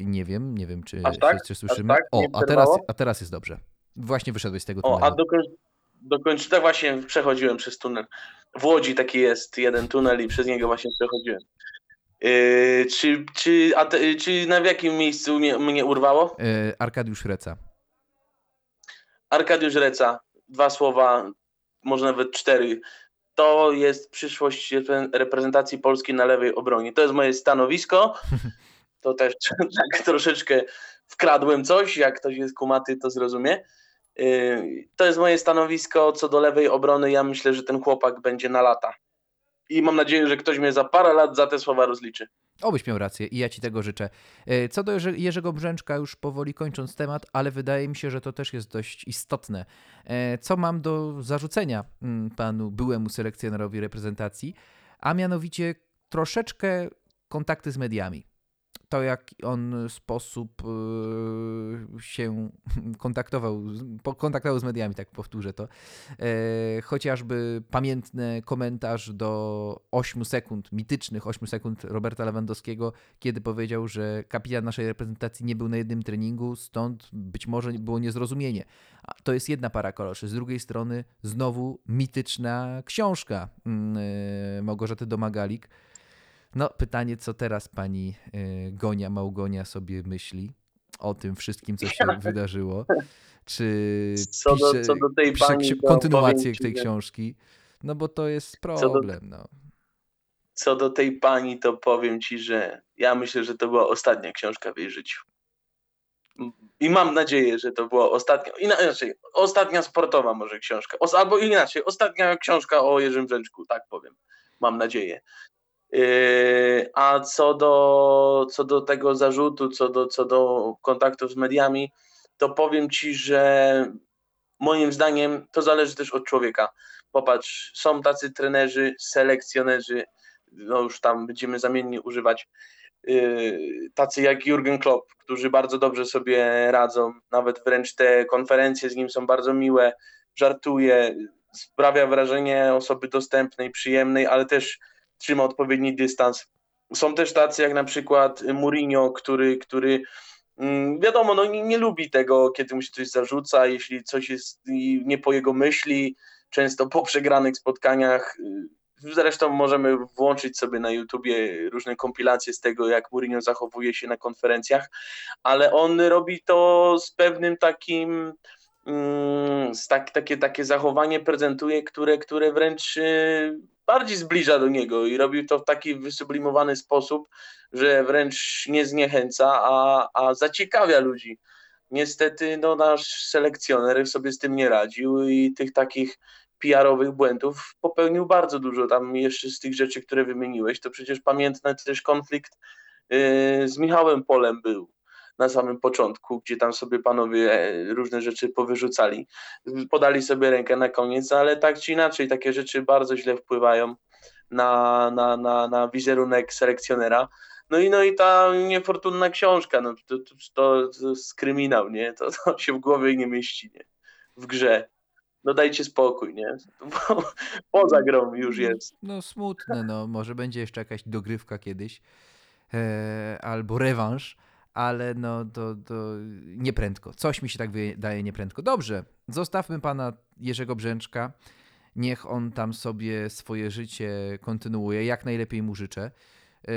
Nie wiem, nie wiem, czy, tak? czy słyszymy. Tak? O, a teraz, a teraz jest dobrze. Właśnie wyszedłeś z tego tunelu. O, a dokończ, dokończ, tak właśnie przechodziłem przez tunel. W Łodzi taki jest jeden tunel i przez niego właśnie przechodziłem. Yy, czy, czy, a te, czy na w jakim miejscu mnie, mnie urwało? Yy, Arkadiusz Reca. Arkadiusz Reca, dwa słowa, może nawet cztery. To jest przyszłość reprezentacji Polski na lewej obronie. To jest moje stanowisko. *laughs* To też *laughs* tak troszeczkę wkradłem coś, jak ktoś jest kumaty, to zrozumie. Yy, to jest moje stanowisko co do lewej obrony. Ja myślę, że ten chłopak będzie na lata i mam nadzieję, że ktoś mnie za parę lat za te słowa rozliczy. Obyś miał rację i ja ci tego życzę. E, co do Jerzego Brzęczka, już powoli kończąc temat, ale wydaje mi się, że to też jest dość istotne. E, co mam do zarzucenia mm, panu byłemu selekcjonerowi reprezentacji, a mianowicie troszeczkę kontakty z mediami to, jak on sposób y, się *laughs* kontaktował, kontaktował z mediami, tak powtórzę to. E, chociażby pamiętny komentarz do 8 sekund, mitycznych 8 sekund Roberta Lewandowskiego, kiedy powiedział, że kapitan naszej reprezentacji nie był na jednym treningu, stąd być może było niezrozumienie. To jest jedna para koloszy. Z drugiej strony znowu mityczna książka mm, e, Małgorzaty Domagalik, no, pytanie, co teraz pani y, Gonia, Małgonia sobie myśli o tym wszystkim, co się *laughs* wydarzyło? Czy co pisze, do, co do tej pisze kontynuację tej książki? No bo to jest do- problem, no. Co do tej pani, to powiem ci, że ja myślę, że to była ostatnia książka w jej życiu. I mam nadzieję, że to była ostatnia, inaczej, ostatnia sportowa może książka, albo inaczej, ostatnia książka o Jerzym Brzęczku, tak powiem. Mam nadzieję. Yy, a co do, co do tego zarzutu, co do, co do kontaktów z mediami, to powiem ci, że moim zdaniem to zależy też od człowieka. Popatrz, są tacy trenerzy, selekcjonerzy, no już tam będziemy zamiennie używać, yy, tacy jak Jurgen Klopp, którzy bardzo dobrze sobie radzą, nawet wręcz te konferencje z nim są bardzo miłe, żartuje, sprawia wrażenie osoby dostępnej, przyjemnej, ale też trzyma odpowiedni dystans. Są też tacy jak na przykład Mourinho, który, który mm, wiadomo, no nie, nie lubi tego, kiedy mu się coś zarzuca, jeśli coś jest nie po jego myśli, często po przegranych spotkaniach. Zresztą możemy włączyć sobie na YouTubie różne kompilacje z tego, jak Mourinho zachowuje się na konferencjach, ale on robi to z pewnym takim mm, z tak, takie, takie zachowanie prezentuje, które, które wręcz y, bardziej zbliża do niego i robi to w taki wysublimowany sposób, że wręcz nie zniechęca, a, a zaciekawia ludzi. Niestety no, nasz selekcjoner sobie z tym nie radził i tych takich PR-owych błędów popełnił bardzo dużo. Tam jeszcze z tych rzeczy, które wymieniłeś, to przecież pamiętny też konflikt yy, z Michałem Polem był na samym początku, gdzie tam sobie panowie e, różne rzeczy powyrzucali. Podali sobie rękę na koniec, ale tak czy inaczej takie rzeczy bardzo źle wpływają na, na, na, na wizerunek selekcjonera. No i, no i ta niefortunna książka, no to, to, to, jest kryminał, nie? To, to się w głowie nie mieści, nie? W grze. No dajcie spokój, nie? *laughs* Poza grą już jest. No smutne, no. Może będzie jeszcze jakaś dogrywka kiedyś. E, albo rewanż, ale no to, to nieprędko. Coś mi się tak wydaje nieprędko. Dobrze, zostawmy pana Jerzego Brzęczka. Niech on tam sobie swoje życie kontynuuje. Jak najlepiej mu życzę. E,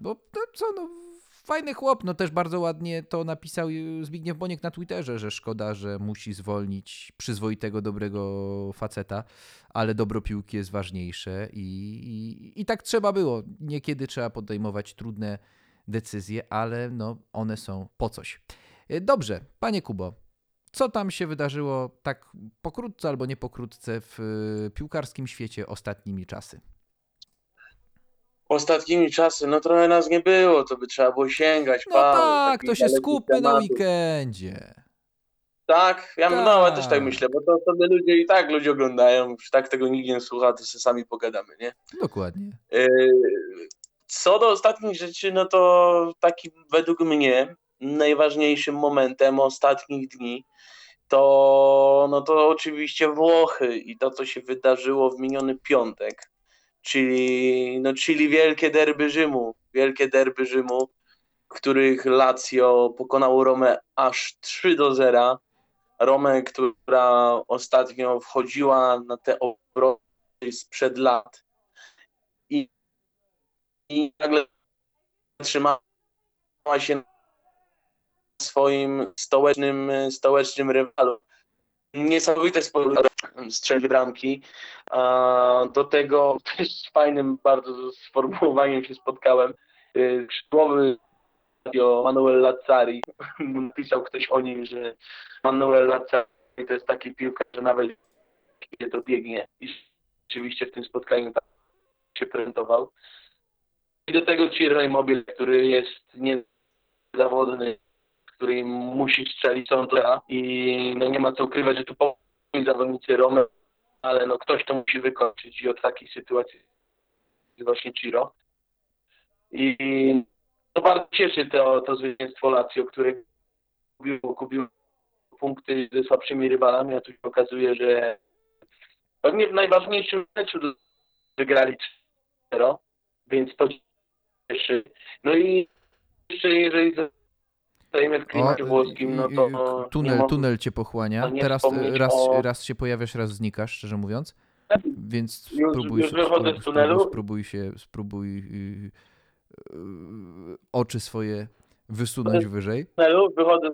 bo co, no, fajny chłop. No też bardzo ładnie to napisał Zbigniew Boniek na Twitterze, że szkoda, że musi zwolnić przyzwoitego, dobrego faceta, ale dobro piłki jest ważniejsze i, i, i tak trzeba było. Niekiedy trzeba podejmować trudne decyzje, ale no, one są po coś. E, Dobrze, panie Kubo, co tam się wydarzyło tak pokrótce albo nie pokrótce w y, piłkarskim świecie ostatnimi czasy? Ostatnimi czasy, no trochę nas nie było, to by trzeba było sięgać. No Paweł, tak, to się skupmy na tematów. weekendzie. Tak, ja, no, ja też tak Tak. myślę, bo to sobie ludzie i tak ludzie oglądają, już tak tego nikt nie słucha, to sobie sami pogadamy, nie? Dokładnie. Yy, Co do ostatnich rzeczy, no to taki według mnie najważniejszym momentem ostatnich dni to, no to oczywiście Włochy i to, co się wydarzyło w miniony piątek, czyli, no, czyli wielkie derby Rzymu, wielkie derby Rzymu, których Lazio pokonało Romę aż 3 do 0. Romę, która ostatnio wchodziła na te obroty sprzed lat i, i nagle trzymała się na swoim stołecznym, stołecznym rywalu. Niesamowite spotkanie, strzeli bramki. Do tego też z fajnym bardzo sformułowaniem się spotkałem. Y, radio Manuel Lazzari. *laughs* Napisał ktoś o nim, że Manuel Lazzari to jest taki piłkarz, że nawet kiedy to biegnie. I rzeczywiście w tym spotkaniu tak się prezentował. I do tego Ciro Immobile, który jest niezawodny, który musi strzelić gra i no nie ma co ukrywać, że tu pomogli zawodnicy Romy, ale no ktoś to musi wykończyć i od takiej sytuacji jest właśnie Ciro. I to bardzo cieszy to, to zwycięstwo Lazio, które kupiło, kupiło punkty ze słabszymi rywalami, a tu się okazuje, że pewnie w najważniejszym meczu wygrali 0, więc to. No i jeszcze jeżeli zostajemy w klimacie włoskim, no to tunel, tunel cię pochłania. Teraz y, raz, o- raz się pojawiasz, raz znikasz, szczerze mówiąc. Więc Już- spróbuj, już wychodzę z tunelu. spróbuj się, spróbuj y, y, oczy swoje wysunąć wyżej. tunelu, wychodzę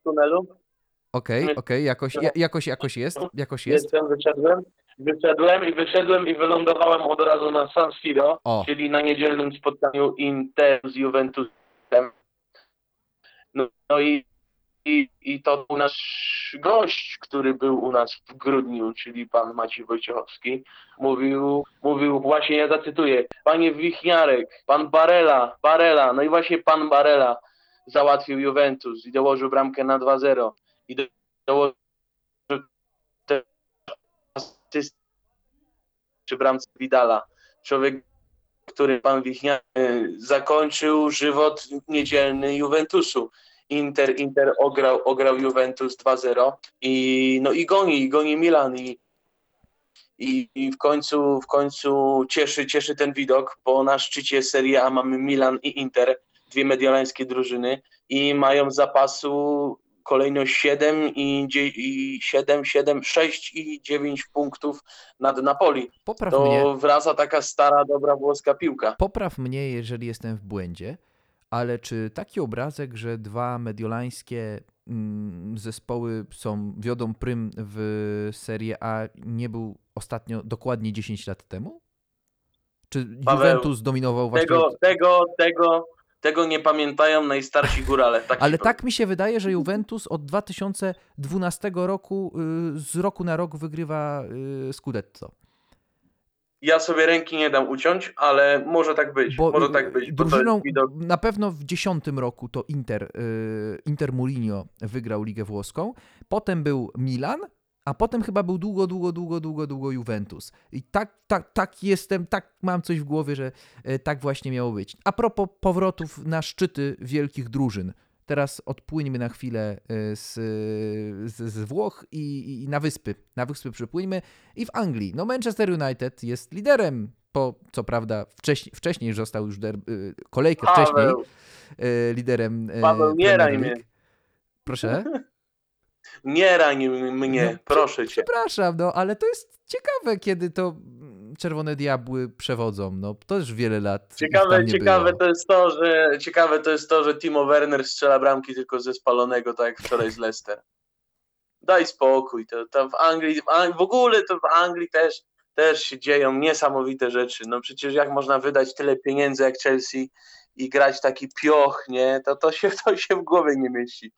z tunelu, Okej, My- okej, jakoś, ja, jakoś, jakoś jest, jakoś jest. jestem, wyszedłem. Wyszedłem i wyszedłem i wylądowałem od razu na San Siro, O. czyli na niedzielnym spotkaniu Inter z Juventusem. No, no i, i, i to był nasz gość, który był u nas w grudniu, czyli pan Maciej Wojciechowski. Mówił, mówił właśnie, ja zacytuję, panie Wichniarek, pan Barela, Barela, no i właśnie pan Barela załatwił Juventus i dołożył bramkę na 2-0 i do- dołożył asysty przy bramce Vidala. Człowiek, który pan Wichnia zakończył żywot niedzielny Juventusu. Inter, Inter ograł, ograł Juventus 2-0 i no i goni, i goni Milan i, i, i w końcu w końcu cieszy, cieszy ten widok, bo na szczycie Serie A mamy Milan i Inter, dwie mediolańskie drużyny i mają zapasu kolejność 7 i, i 7, 7, 6 i 9 punktów nad Napoli. Popraw To mnie, wraca taka stara, dobra włoska piłka. popraw mnie, jeżeli jestem w błędzie, ale czy taki obrazek, że dwa mediolańskie mm, zespoły są, wiodą prym w Serie A, nie był ostatnio dokładnie 10 lat temu? Czy Paweł, Juventus dominował właśnie... Tego, tego, tego, tego nie pamiętają najstarsi górale. Tak Ale powiem. tak mi się wydaje, że Juventus od 2012 roku y, z roku na rok wygrywa y, Scudetto. Ja sobie ręki nie dam uciąć, ale może tak być. Bo może tak być. Drużyną na pewno w dziesiątym roku to Inter, y, Inter Mourinho wygrał Ligę Włoską, potem był Milan, a potem chyba był długo, długo, długo, długo, długo Juventus. I tak, tak, tak jestem, tak mam coś w głowie, że y, tak właśnie miało być. A propos powrotów na szczyty wielkich drużyn. Teraz odpłyńmy na chwilę y, z, z, z Włoch i, i na wyspy. Na wyspy przypłyńmy. I w Anglii. No Manchester United jest liderem. Po, co prawda, wcześniej, wcześniej został już der, y, kolejkę wcześniej Paweł, y, liderem Paweł, nie. Proszę? *laughs* nie rań mnie, No, proszę cię. Przepraszam, no ale to jest ciekawe, kiedy to Czerwone Diabły przewodzą. No to już wiele lat. Ciekawe, ciekawe było. to jest to, że ciekawe to jest to, że Timo Werner strzela bramki tylko ze spalonego, tak jak wczoraj z Leicester. Daj spokój. To, to w Anglii, w, Ang- w ogóle to w Anglii też, też się dzieją niesamowite rzeczy. No przecież jak można wydać tyle pieniędzy jak Chelsea i grać taki pioch, nie? To, to, się, to się w głowie nie mieści.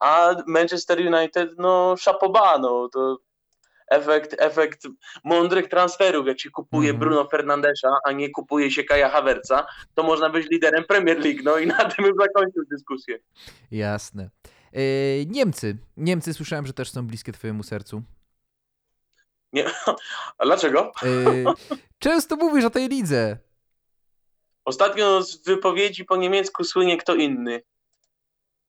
A Manchester United, no szapoba, no to efekt, efekt mądrych transferów, jak się kupuje Mhm. Bruno Fernandesza, a nie kupuje się Kaja Havertza, to można być liderem Premier League, no i na tym bym zakończył dyskusję. Jasne. Y, Niemcy. Niemcy słyszałem, że też są bliskie twojemu sercu. Nie. *laughs* A dlaczego? Y, *laughs* Często mówisz o tej lidze. Ostatnio z wypowiedzi po niemiecku słynie kto inny.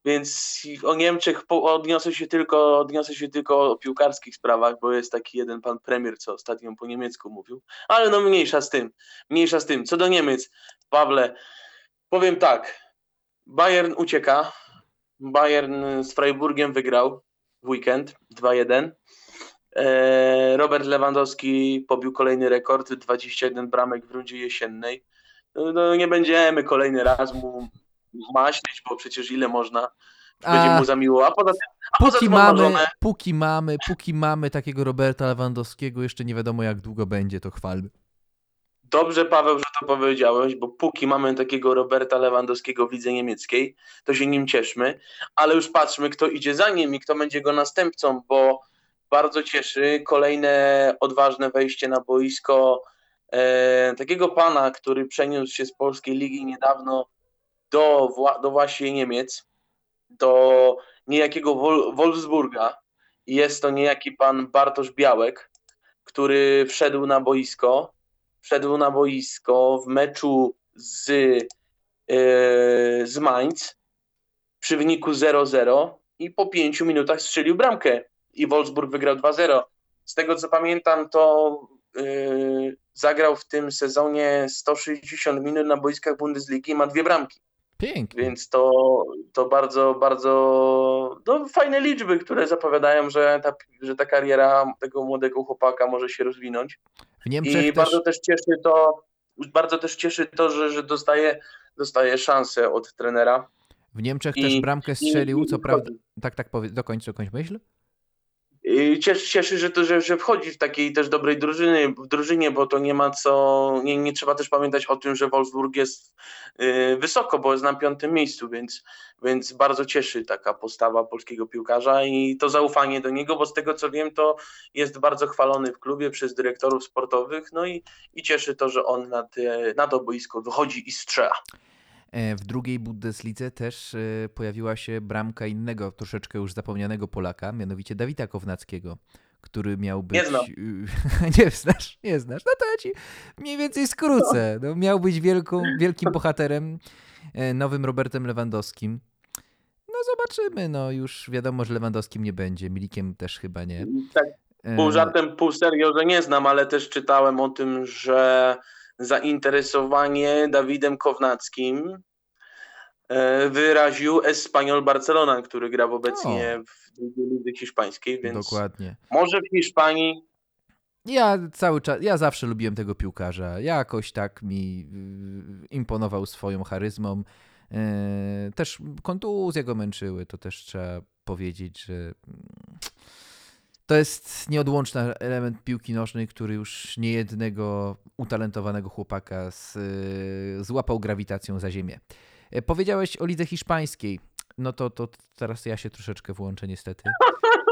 Więc o Niemczech odniosę się tylko, odniosę się tylko o piłkarskich sprawach, bo jest taki jeden pan premier, co ostatnio po niemiecku mówił. Ale no mniejsza z tym. Mniejsza z tym. Co do Niemiec, Pawle, powiem tak. Bayern ucieka. Bayern z Freiburgiem wygrał w weekend 2-1. E, Robert Lewandowski pobił kolejny rekord, 21 bramek w rundzie jesiennej. No, no nie będziemy kolejny raz mu maśnić, bo przecież ile można. Będzie A, mu za miło. A poza tym, a poza póki ma mamy, żonę. póki mamy, póki mamy takiego Roberta Lewandowskiego, jeszcze nie wiadomo jak długo będzie, to chwalmy. Dobrze, Paweł, że to powiedziałeś, bo póki mamy takiego Roberta Lewandowskiego w lidze niemieckiej, to się nim cieszmy, ale już patrzmy, kto idzie za nim i kto będzie go następcą, bo bardzo cieszy kolejne odważne wejście na boisko e, takiego pana, który przeniósł się z polskiej ligi niedawno do, do właśnie Niemiec, do niejakiego Wol- Wolfsburga. Jest to niejaki pan Bartosz Białek, który wszedł na boisko wszedł na boisko w meczu z, yy, z Mainz przy wyniku 0-0 i po 5 minutach strzelił bramkę i Wolfsburg wygrał 2-0. Z tego co pamiętam, to zagrał w tym sezonie 160 minut na boiskach Bundesligi i ma dwie bramki. Pięknie. Więc to, to bardzo, bardzo no, fajne liczby, które zapowiadają, że ta, że ta kariera tego młodego chłopaka może się rozwinąć. W Niemczech I też... bardzo też cieszy to, bardzo też cieszy to, że, że dostaje, dostaje szansę od trenera. W Niemczech I- też bramkę I- strzelił, i co prawda. wchodzi. Tak, tak, powiedz, dokończ, dokończ myśl. Cieszy, cieszy że, to, że, że wchodzi w takiej też dobrej drużyny, drużynie, bo to nie ma co, nie, nie trzeba też pamiętać o tym, że Wolfsburg jest y, wysoko, bo jest na piątym miejscu, więc, więc bardzo cieszy taka postawa polskiego piłkarza i to zaufanie do niego, bo z tego co wiem, to jest bardzo chwalony w klubie przez dyrektorów sportowych, no i, i cieszy to, że on na, te, na to boisko wychodzi i strzela. E, w drugiej Bundeslidze też e, pojawiła się bramka innego, troszeczkę już zapomnianego Polaka, mianowicie Dawida Kownackiego, który miał być... Nie znam. *laughs* nie znasz? Nie znasz? No to ja ci mniej więcej skrócę. No, miał być wielką, wielkim *laughs* bohaterem, e, nowym Robertem Lewandowskim. No zobaczymy, no już wiadomo, że Lewandowskim nie będzie, Milikiem też chyba nie. Tak, pół żartem, pół serio, że nie znam, ale też czytałem o tym, że zainteresowanie Dawidem Kownackim e, wyraził Espanyol Barcelona, który gra obecnie o. w lidze hiszpańskiej, więc Dokładnie. może w Hiszpanii ja cały czas, ja zawsze lubiłem tego piłkarza. Jakoś tak mi y, imponował swoją charyzmą. E, też kontuzje go męczyły, to też trzeba powiedzieć, że to jest nieodłączny element piłki nożnej, który już niejednego utalentowanego chłopaka z, złapał grawitacją za ziemię. E, powiedziałeś o lidze hiszpańskiej. No to, to teraz ja się troszeczkę włączę niestety.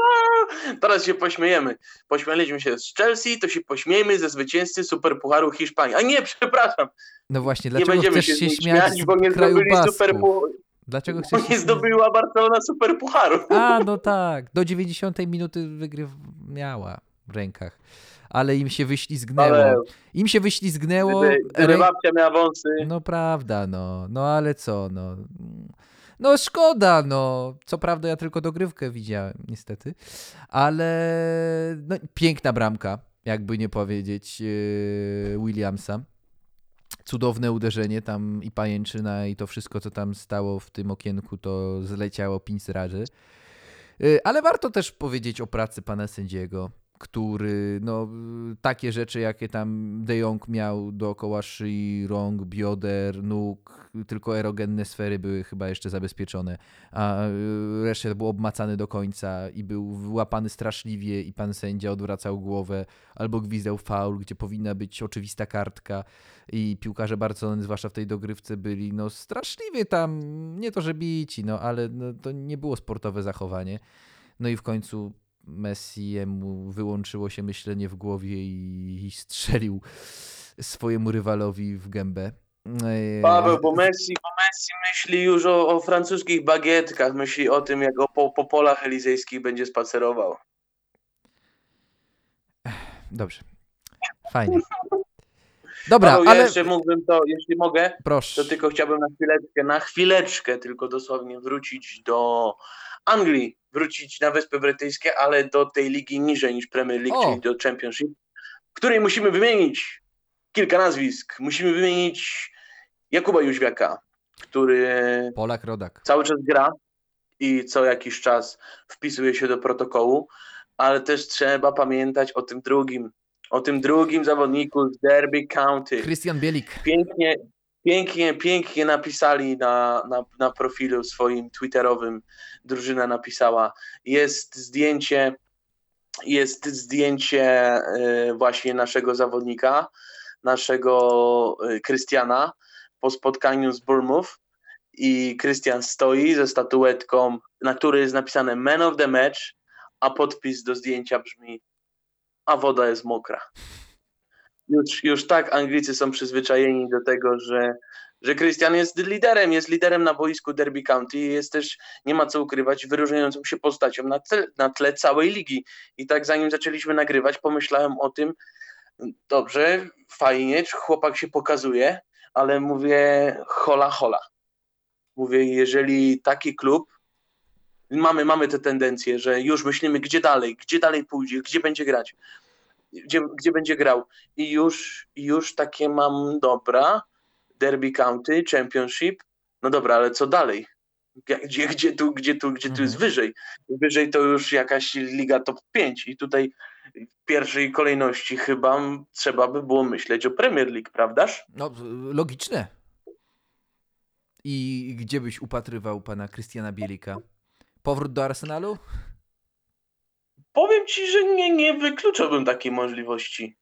*laughs* Teraz się pośmiejemy. Pośmialiśmy się z Chelsea, to się pośmiejmy ze zwycięzcy Superpucharu Hiszpanii. A nie, *laughs* przepraszam. No właśnie, dlaczego nie chcesz się, się śmiać, bo nie kraju zdobyli Superpucharu. Dlaczego chcesz nie zdobyła Barcelona Super Pucharu. A, no tak. Do 90 minuty wygryw miała w rękach. Ale im się wyślizgnęło. Ale... Im się wyślizgnęło. Gdyby, gdyby babcia miała wąsy. No prawda, no. No ale co, no. No szkoda, no. Co prawda ja tylko dogrywkę widziałem, niestety. Ale no, piękna bramka, jakby nie powiedzieć, yy, Williamsa cudowne uderzenie tam i pajęczyna i to wszystko, co tam stało w tym okienku, to zleciało pięć razy. Y, ale warto też powiedzieć o pracy pana sędziego który no, takie rzeczy, jakie tam De Jong miał dookoła szyi, rąk, bioder, nóg, tylko erogenne sfery były chyba jeszcze zabezpieczone, a y, resztę był obmacany do końca i był wyłapany straszliwie i pan sędzia odwracał głowę albo gwizdał faul, gdzie powinna być oczywista kartka i piłkarze Barcelony, zwłaszcza w tej dogrywce byli no straszliwie tam, nie to że bici, no ale no, to nie było sportowe zachowanie. No i w końcu Messiemu wyłączyło się myślenie w głowie i strzelił swojemu rywalowi w gębę. E, Paweł, bo Messi, bo Messi myśli już o, o francuskich bagietkach, myśli o tym, jak o, po, po polach elizejskich będzie spacerował. Dobrze. Fajnie. Dobra, Paweł, ale... Ja jeszcze mógłbym to, jeśli mogę, Proszę. to tylko chciałbym na chwileczkę, na chwileczkę tylko dosłownie wrócić do Anglii, wrócić na Wyspy Brytyjskie, ale do tej ligi niżej niż Premier League, o. czyli do Championship, w której musimy wymienić kilka nazwisk. Musimy wymienić Jakuba Jóźwiaka, który Polak Rodak. cały czas gra i co jakiś czas wpisuje się do protokołu, ale też trzeba pamiętać o tym drugim, o tym drugim zawodniku z Derby County. Christian Bielik. Pięknie, pięknie, pięknie napisali na, na, na profilu swoim twitterowym, drużyna napisała, jest zdjęcie, jest zdjęcie y, właśnie naszego zawodnika, naszego Krystiana po spotkaniu z Bournemouth. I Krystian stoi ze statuetką, na której jest napisane Man of the Match, a podpis do zdjęcia brzmi a woda jest mokra już, już tak Anglicy są przyzwyczajeni do tego, że, że Christian jest liderem, jest liderem na boisku Derby County i jest też, nie ma co ukrywać, wyróżniającą się postacią na tle, na tle całej ligi. I tak zanim zaczęliśmy nagrywać, pomyślałem o tym, dobrze, fajnie, chłopak się pokazuje, ale mówię hola hola. Mówię, jeżeli taki klub, mamy, mamy tę tendencję, że już myślimy, gdzie dalej, gdzie dalej pójdzie, gdzie będzie grać gdzie, gdzie będzie grał. I już, już takie mam, dobra, Derby County, Championship, no dobra, ale co dalej? Gdzie, gdzie, tu, gdzie, tu, gdzie tu jest mhm. wyżej? Wyżej to już jakaś liga top 5 i tutaj w pierwszej kolejności chyba trzeba by było myśleć o Premier League, prawdaż? No, logiczne. I gdzie byś upatrywał pana Krystiana Bielika? Powrót do Arsenalu? Powiem ci, że nie, nie wykluczałbym takiej możliwości.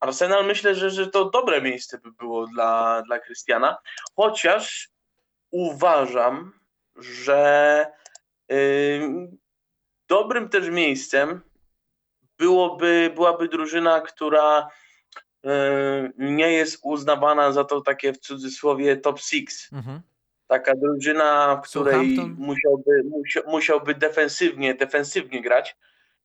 Arsenal myślę, że, że to dobre miejsce by było dla, dla Krystiana, chociaż uważam, że yy, dobrym też miejscem byłoby, byłaby drużyna, która yy, nie jest uznawana za to takie w cudzysłowie top six. Mhm. Taka drużyna, w której musiałby, musiał, musiałby defensywnie, defensywnie grać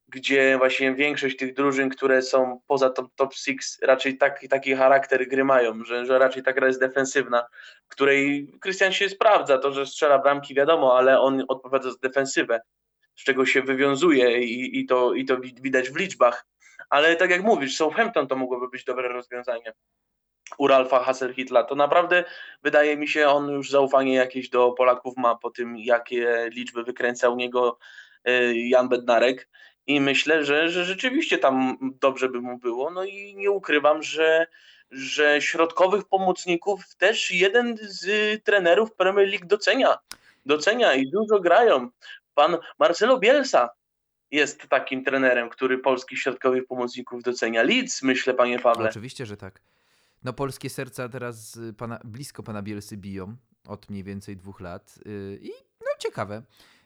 gdzie właśnie większość tych drużyn, które są poza top, top six, raczej taki, taki charakter gry mają, że, że raczej ta gra jest defensywna, w której Krystian się sprawdza, to, że strzela bramki wiadomo, ale on odpowiada za defensywę, z czego się wywiązuje i, i, to, i to widać w liczbach. Ale tak jak mówisz, Southampton to mogłoby być dobre rozwiązanie u Ralfa Hasselhitla. To naprawdę wydaje mi się, on już zaufanie jakieś do Polaków ma po tym, jakie liczby wykręcał niego y, Jan Bednarek i myślę, że, że rzeczywiście tam dobrze by mu było. No i nie ukrywam, że, że środkowych pomocników też jeden z trenerów Premier League docenia. Docenia i dużo grają. Pan Marcelo Bielsa jest takim trenerem, który polskich środkowych pomocników docenia. Leeds, myślę, panie Pawle. Oczywiście, że tak. No polskie serca teraz pana, blisko pana Bielsy biją od mniej więcej dwóch lat y, i no ciekawe.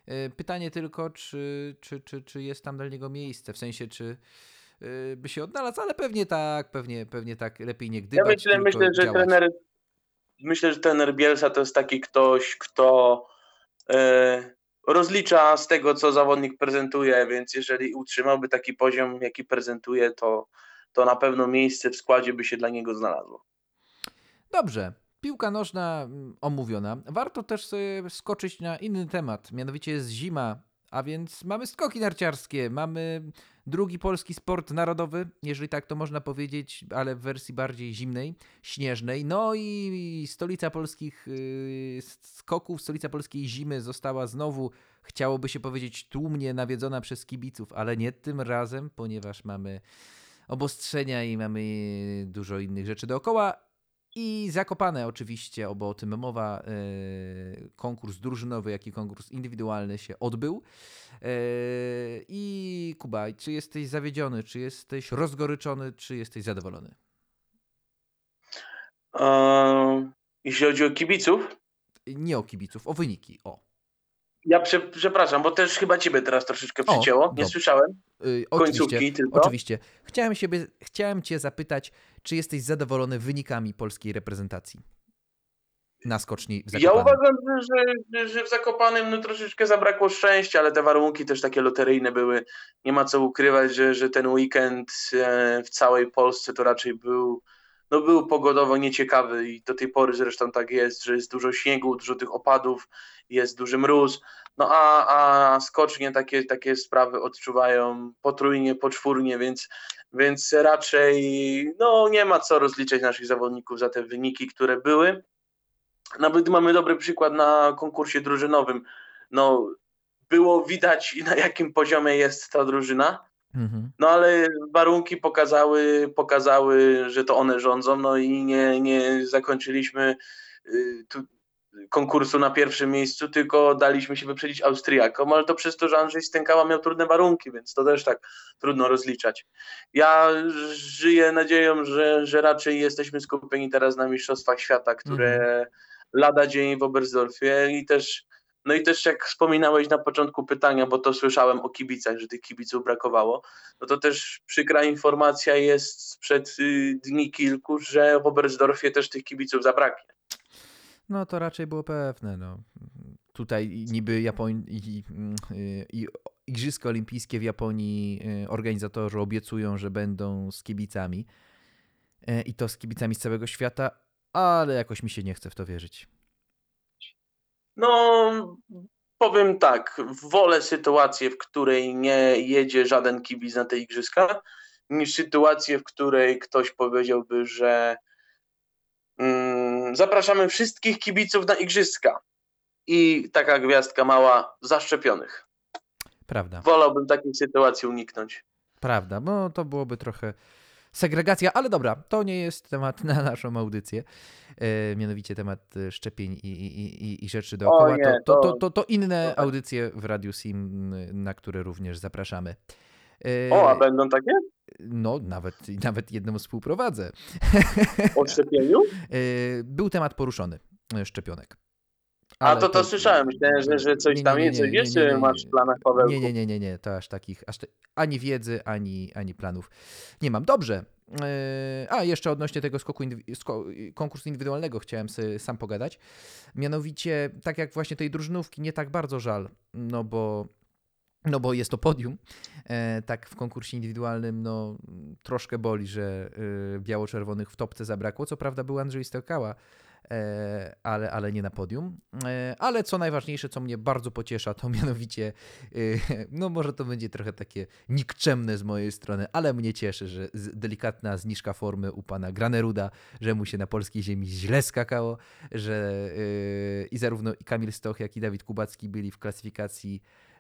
E, pytanie tylko, czy, czy, czy, czy jest tam dla niego miejsce, w sensie, czy e, by się odnalazł, ale pewnie tak, pewnie, pewnie tak, lepiej nie gdybać, Ja myślę, myślę że trener, myślę, że trener Bielsa to jest taki ktoś, kto e, rozlicza z tego, co zawodnik prezentuje, więc jeżeli utrzymałby taki poziom, jaki prezentuje, to, to na pewno miejsce w składzie by się dla niego znalazło. Dobrze, Piłka nożna mm, omówiona. Warto też sobie skoczyć na inny temat, mianowicie jest zima, a więc mamy skoki narciarskie, mamy drugi polski sport narodowy, jeżeli tak to można powiedzieć, ale w wersji bardziej zimnej, śnieżnej. No i stolica polskich yy, skoków, stolica polskiej zimy została znowu, chciałoby się powiedzieć, tłumnie nawiedzona przez kibiców, ale nie tym razem, ponieważ mamy obostrzenia i mamy dużo innych rzeczy dookoła. I Zakopane oczywiście, bo o tym mowa, e, konkurs drużynowy, jak i konkurs indywidualny się odbył. E, I Kuba, czy jesteś zawiedziony, czy jesteś rozgoryczony, czy jesteś zadowolony? Eee, jeśli chodzi o kibiców? Nie o kibiców, o wyniki. O. Ja prze, przepraszam, bo też chyba ciebie teraz troszeczkę przycięło. O, nie słyszałem. Yy, Końcówki tylko. Oczywiście. Chciałem, siebie, chciałem cię zapytać, czy jesteś zadowolony wynikami polskiej reprezentacji? Na skoczni w Zakopanem. Ja uważam, że, że w Zakopanem no, troszeczkę zabrakło szczęścia, ale te warunki też takie loteryjne były. Nie ma co ukrywać, że, że ten weekend e, w całej Polsce to raczej był no był pogodowo nieciekawy i do tej pory zresztą tak jest, że jest dużo śniegu, dużo tych opadów, jest duży mróz, no a, a skocznie takie, takie sprawy odczuwają potrójnie, poczwórnie, więc, więc raczej no, nie ma co rozliczać naszych zawodników za te wyniki, które były. Nawet mamy dobry przykład na konkursie drużynowym. No, było widać na jakim poziomie jest ta drużyna. Mhm. No ale warunki pokazały, pokazały, że to one rządzą, no i nie, nie zakończyliśmy y, tu konkursu na pierwszym miejscu, tylko daliśmy się wyprzedzić Austriakom, ale to przez to, że Andrzej Stękała miał trudne warunki, więc to też tak trudno rozliczać. Ja żyję nadzieją, że, że raczej jesteśmy skupieni teraz na Mistrzostwach Świata, które mhm. lada dzień w Oberstdorfie i też no i też jak wspominałeś na początku pytania, bo to słyszałem o kibicach, że tych kibiców brakowało, no to też przykra informacja jest sprzed y, dni kilku, że w Oberstdorfie też tych kibiców zabraknie. No to raczej było pewne. No. Tutaj niby Japoń i, y, i Igrzyska Olimpijskie w Japonii y, organizatorzy obiecują, że będą z kibicami i to z kibicami z całego świata, ale jakoś mi się nie chce w to wierzyć. No, powiem tak, wolę sytuację, w której nie jedzie żaden kibic na te igrzyska, niż sytuację, w której ktoś powiedziałby, że mm, zapraszamy wszystkich kibiców na igrzyska i taka gwiazdka mała zaszczepionych. Prawda. Wolałbym takiej sytuacji uniknąć. Prawda, bo to byłoby trochę segregacja, ale dobra, to nie jest temat na naszą audycję, e, mianowicie temat e, szczepień i, i, i, i rzeczy dookoła. Nie, to, to, to, to, inne audycje w Radiu Sim, na które również zapraszamy. E, O, a będą takie? No, nawet, nawet jedną współprowadzę. O szczepieniu? E, Był temat poruszony e, szczepionek. A to to słyszałem. Myślałem, że, że coś Nie, tam nie, nie, coś nie. masz w planach, Pawełku? Nie, nie, nie, nie, nie, to aż takich, aż ani wiedzy, ani, ani planów nie mam. Dobrze. E, A, jeszcze odnośnie tego skoku, indywi- konkursu indywidualnego chciałem sobie sam pogadać. Mianowicie, tak jak właśnie tej drużynówki, nie tak bardzo żal, no bo, no bo jest to podium. E, tak w konkursie indywidualnym, no troszkę boli, że e, biało-czerwonych w topce zabrakło. Co prawda był Andrzej Stelkała, e, ale, ale nie na podium. E, ale co najważniejsze, co mnie bardzo pociesza, to mianowicie, e, no może to będzie trochę takie nikczemne z mojej strony, ale mnie cieszy, że delikatna zniżka formy u pana Graneruda, że mu się na polskiej ziemi źle skakało, że e, i zarówno i Kamil Stoch, jak i Dawid Kubacki byli w klasyfikacji e,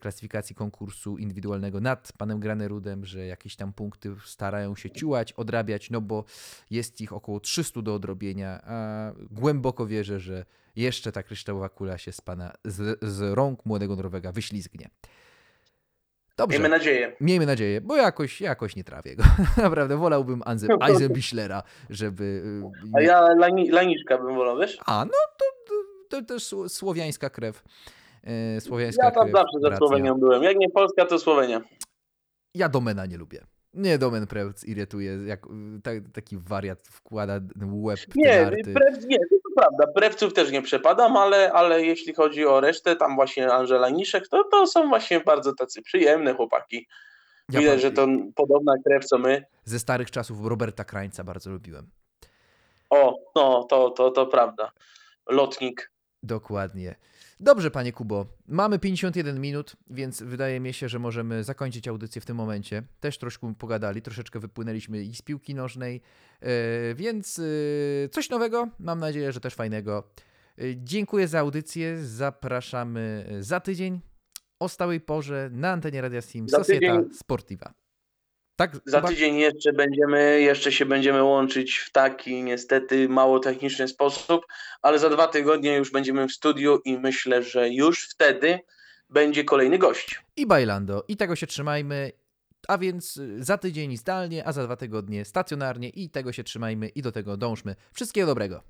klasyfikacji konkursu indywidualnego nad panem Granerudem, że jakieś tam punkty starają się ciułać, odrabiać, no bo jest ich około 300 do odrobienia, a głęboko wierzę, że jeszcze ta kryształowa kula się z pana, z, z rąk młodego Norwega wyślizgnie. Dobrze. Miejmy nadzieję. Miejmy nadzieję, bo jakoś, jakoś nie trawię go. *laughs* Naprawdę, wolałbym Anze- Eisenbichlera, żeby... y, A ja lani, laniszka bym wolał, wiesz? A, no to, to, też sło- słowiańska krew. E, Słowiańska Ja tam zawsze za bratia. Słowenią byłem. Jak nie Polska, to Słowenia. Ja Domena nie lubię. Nie, Domen Prewc irytuje, jak y, ta, taki wariat wkłada łeb Nie, prew, nie, to prawda. Prewców też nie przepadam, ale, ale jeśli chodzi o resztę, tam właśnie Angela Niszek, to, to są właśnie bardzo tacy przyjemne chłopaki. Ja Widać, pa- że to podobna krew co my. Ze starych czasów Roberta Krańca bardzo lubiłem. O, no, to, to, to prawda. Lotnik. Dokładnie. Dobrze, panie Kubo. Mamy 51 minut, więc wydaje mi się, że możemy zakończyć audycję w tym momencie. Też troszkę pogadali, troszeczkę wypłynęliśmy i z piłki nożnej, e, więc e, coś nowego, mam nadzieję, że też fajnego. E, Dziękuję za audycję, zapraszamy za tydzień o stałej porze na antenie Radia Sim Societa Sportiva. Tak, Za tydzień jeszcze będziemy, jeszcze się będziemy łączyć w taki niestety mało techniczny sposób, ale za dwa tygodnie już będziemy w studiu i myślę, że już wtedy będzie kolejny gość. i Bailando. I tego się trzymajmy. A więc y, za tydzień zdalnie, a za dwa tygodnie stacjonarnie i tego się trzymajmy i do tego dążmy. Wszystkiego dobrego.